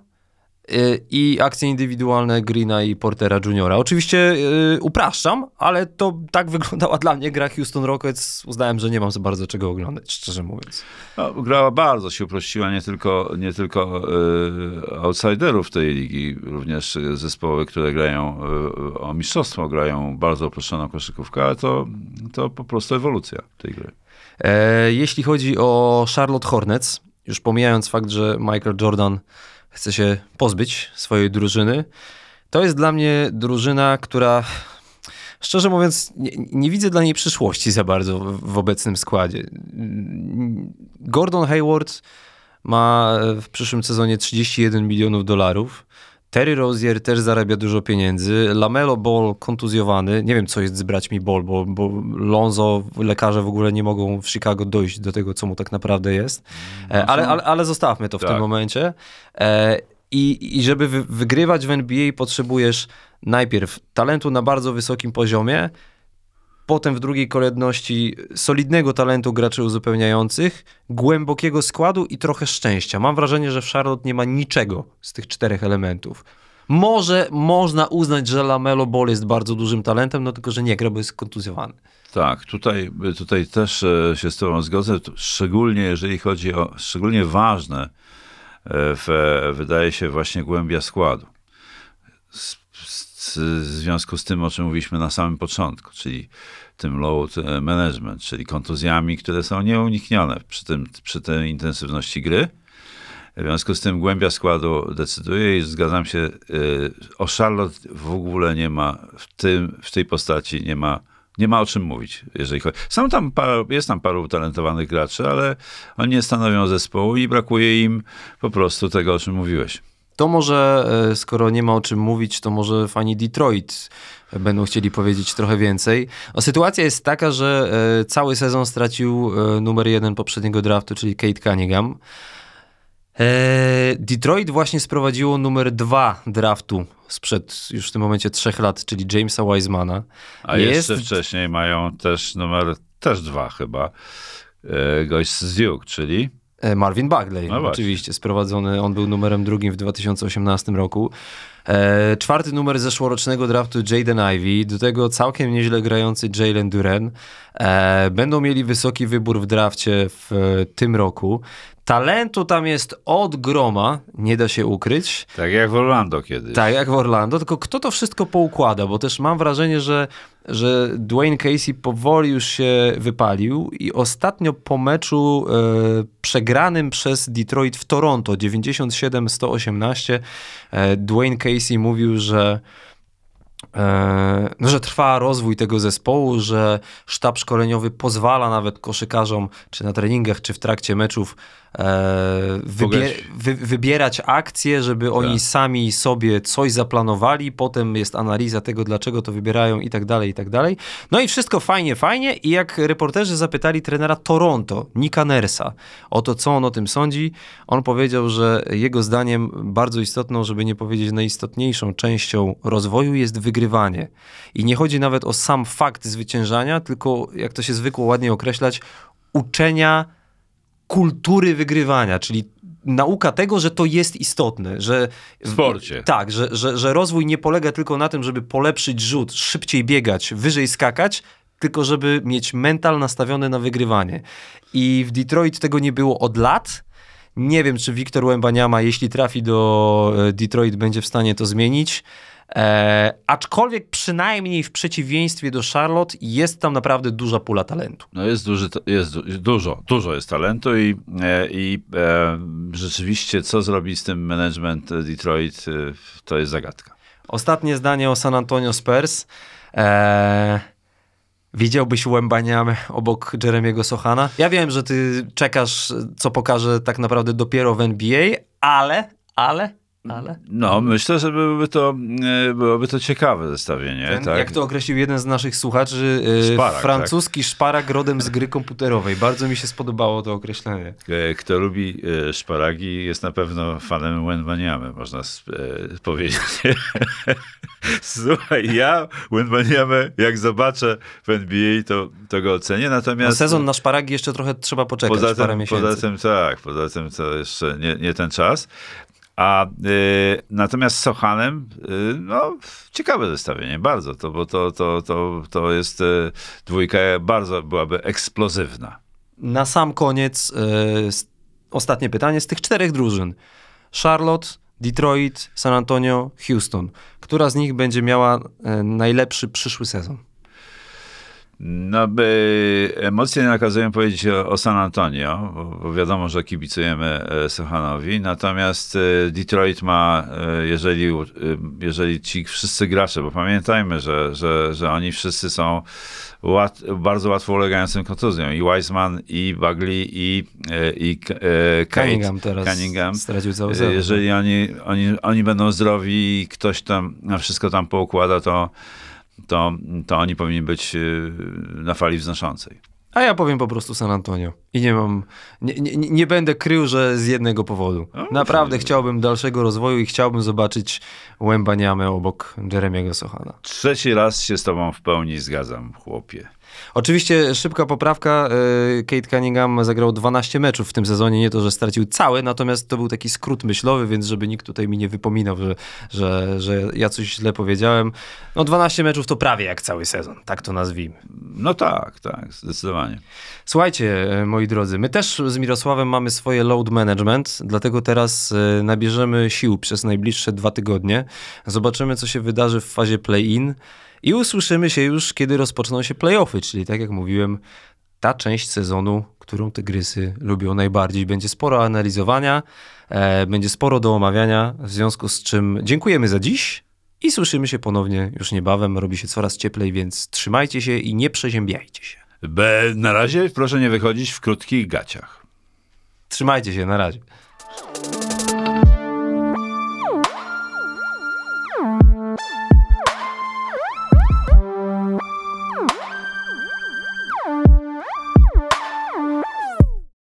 i akcje indywidualne Greena i Portera Juniora. Oczywiście y, upraszczam, ale to tak wyglądała dla mnie gra Houston Rockets. Uznałem, że nie mam za bardzo czego oglądać, szczerze mówiąc. No, grała bardzo się uprościła, nie tylko, nie tylko e, outsiderów tej ligi, również zespoły, które grają e, o mistrzostwo, grają bardzo uproszczoną koszykówkę, ale to, to po prostu ewolucja tej gry. E, jeśli chodzi o Charlotte Hornets, już pomijając fakt, że Michael Jordan chce się pozbyć swojej drużyny, to jest dla mnie drużyna, która szczerze mówiąc, nie, nie widzę dla niej przyszłości za bardzo w, w obecnym składzie. Gordon Hayward ma w przyszłym sezonie 31 milionów dolarów. Terry Rozier też zarabia dużo pieniędzy. Lamelo Ball kontuzjowany. Nie wiem, co jest z braćmi Ball, bo, bo Lonzo, lekarze w ogóle nie mogą w Chicago dojść do tego, co mu tak naprawdę jest. E, ale, ale, ale zostawmy to w Tak. tym momencie. E, I, I żeby wy, wygrywać w NBA potrzebujesz najpierw talentu na bardzo wysokim poziomie, potem w drugiej kolejności solidnego talentu graczy uzupełniających, głębokiego składu i trochę szczęścia. Mam wrażenie, że w Charlotte nie ma niczego z tych czterech elementów. Może można uznać, że Lamelo Ball jest bardzo dużym talentem, no tylko, że nie gra, bo jest kontuzjowany. Tak, tutaj, tutaj też e, się z Tobą zgodzę, szczególnie jeżeli chodzi o, szczególnie ważne, e, w, wydaje się właśnie głębia składu. W związku z tym, o czym mówiliśmy na samym początku, czyli tym load e, management, czyli kontuzjami, które są nieuniknione przy, tym, przy tej intensywności gry. W związku z tym głębia składu decyduje i zgadzam się, y, o Charlotte w ogóle nie ma, w, tym, w tej postaci nie ma, nie ma o czym mówić, jeżeli chodzi. Są tam par, jest tam paru utalentowanych graczy, ale oni nie stanowią zespołu i brakuje im po prostu tego, o czym mówiłeś. To może, e, skoro nie ma o czym mówić, to może fani Detroit będą chcieli powiedzieć trochę więcej. O, sytuacja jest taka, że e, cały sezon stracił e, numer jeden poprzedniego draftu, czyli Kate Cunningham. Detroit właśnie sprowadziło numer dwa draftu sprzed już w tym momencie trzech lat, czyli Jamesa Wisemana. A jeszcze wcześniej mają też numer, też dwa chyba, gość z Duke, czyli Marvin Bagley, No oczywiście, sprowadzony, on był numerem drugim w 2018 roku. E, czwarty numer zeszłorocznego draftu Jaden Ivey, do tego całkiem nieźle grający Jalen Duren. E, będą mieli wysoki wybór w drafcie w e, tym roku. Talentu tam jest od groma, nie da się ukryć. tak jak w Orlando kiedyś. Tak, jak w Orlando, tylko kto to wszystko poukłada, bo też mam wrażenie, że, że Dwayne Casey powoli już się wypalił i ostatnio po meczu e, przegranym przez Detroit w Toronto 97-118 e, Dwayne Casey mówił, że no, że trwa rozwój tego zespołu, że sztab szkoleniowy pozwala nawet koszykarzom, czy na treningach, czy w trakcie meczów e, wy, wybierać akcje, żeby oni Tak. sami sobie coś zaplanowali, potem jest analiza tego, dlaczego to wybierają i tak dalej, i tak dalej. No i wszystko fajnie, fajnie i jak reporterzy zapytali trenera Toronto, Nika Nersa, o to, co on o tym sądzi, on powiedział, że jego zdaniem bardzo istotną, żeby nie powiedzieć najistotniejszą częścią rozwoju jest wygrywanie. I nie chodzi nawet o sam fakt zwyciężania, tylko jak to się zwykło ładnie określać, uczenia kultury wygrywania, czyli nauka tego, że to jest istotne, że W sporcie. tak, że, że, że rozwój nie polega tylko na tym, żeby polepszyć rzut, szybciej biegać, wyżej skakać, tylko żeby mieć mental nastawiony na wygrywanie. I w Detroit tego nie było od lat. Nie wiem, czy Wiktor Łębaniama, jeśli trafi do e, Detroit, będzie w stanie to zmienić. E, aczkolwiek przynajmniej w przeciwieństwie do Charlotte jest tam naprawdę duża pula talentu. No jest, duży, jest du- dużo, dużo jest talentu i, e, i e, rzeczywiście co zrobi z tym management Detroit, e, to jest zagadka. Ostatnie zdanie o San Antonio Spurs. Eee, widziałbyś Łębaniam obok Jeremiego Sochana? Ja wiem, że ty czekasz, co pokaże tak naprawdę dopiero w NBA, ale, ale, ale... No, myślę, że byłoby to, e, byłoby to ciekawe zestawienie. Ten, tak? Jak to określił jeden z naszych słuchaczy, e, Szparak, francuski szparak rodem z gry komputerowej. Bardzo mi się spodobało to określenie. E, Kto lubi szparagi, jest na pewno fanem Wenbaniamy, można powiedzieć. Słuchaj, ja Wenbaniamę, jak zobaczę w NBA, to, to go ocenię, Na natomiast... sezon na szparagi jeszcze trochę trzeba poczekać, poza parę tym, miesięcy. poza tym tak, poza tym to jeszcze nie, nie ten czas. A y, natomiast z Sochanem, y, no, ciekawe zestawienie, bardzo, to, bo to, to, to, to jest y, dwójka bardzo byłaby eksplozywna. Na sam koniec s- ostatnie pytanie z tych czterech drużyn. Charlotte, Detroit, San Antonio, Houston. Która z nich będzie miała e, najlepszy przyszły sezon? No by emocje nakazują powiedzieć o, o San Antonio, bo, wiadomo, że kibicujemy e, Sochanowi, natomiast e, Detroit ma, e, jeżeli, jeżeli ci wszyscy gracze, bo pamiętajmy, że, że, że oni wszyscy są łat, bardzo łatwo ulegającym kontuzjom, i Wiseman, i Bagley, i, i e, Kate, Cunningham teraz Cunningham. stracił cały sezon. Jeżeli oni, oni, oni będą zdrowi i ktoś tam wszystko tam poukłada, to, to, to oni powinni być y, na fali wznoszącej. A ja powiem po prostu San Antonio. I nie mam, nie, nie, nie będę krył, że z jednego powodu. No, Naprawdę chciałbym dalszego rozwoju i chciałbym zobaczyć Łębaniamę obok Jeremiego Sochana. Trzeci raz się z tobą w pełni zgadzam, chłopie. Oczywiście szybka poprawka. e, Kate Cunningham zagrał 12 meczów w tym sezonie. Nie to, że stracił całe, natomiast to był taki skrót myślowy, więc żeby nikt tutaj mi nie wypominał, że, że, że ja coś źle powiedziałem. No 12 meczów to prawie jak cały sezon, tak to nazwijmy. No tak, tak, zdecydowanie. Słuchajcie, e, moi drodzy, my też z Mirosławem mamy swoje load management, dlatego teraz e, nabierzemy sił przez najbliższe dwa tygodnie. Zobaczymy, co się wydarzy w fazie play-in i usłyszymy się już, kiedy rozpoczną się playoffy, czyli tak jak mówiłem, ta część sezonu, którą tygrysy lubią najbardziej. Będzie sporo analizowania, e, będzie sporo do omawiania, w związku z czym dziękujemy za dziś i słyszymy się ponownie już niebawem. Robi się coraz cieplej, więc trzymajcie się i nie przeziębiajcie się. Be, na razie proszę nie wychodzić w krótkich gaciach. Trzymajcie się, na razie.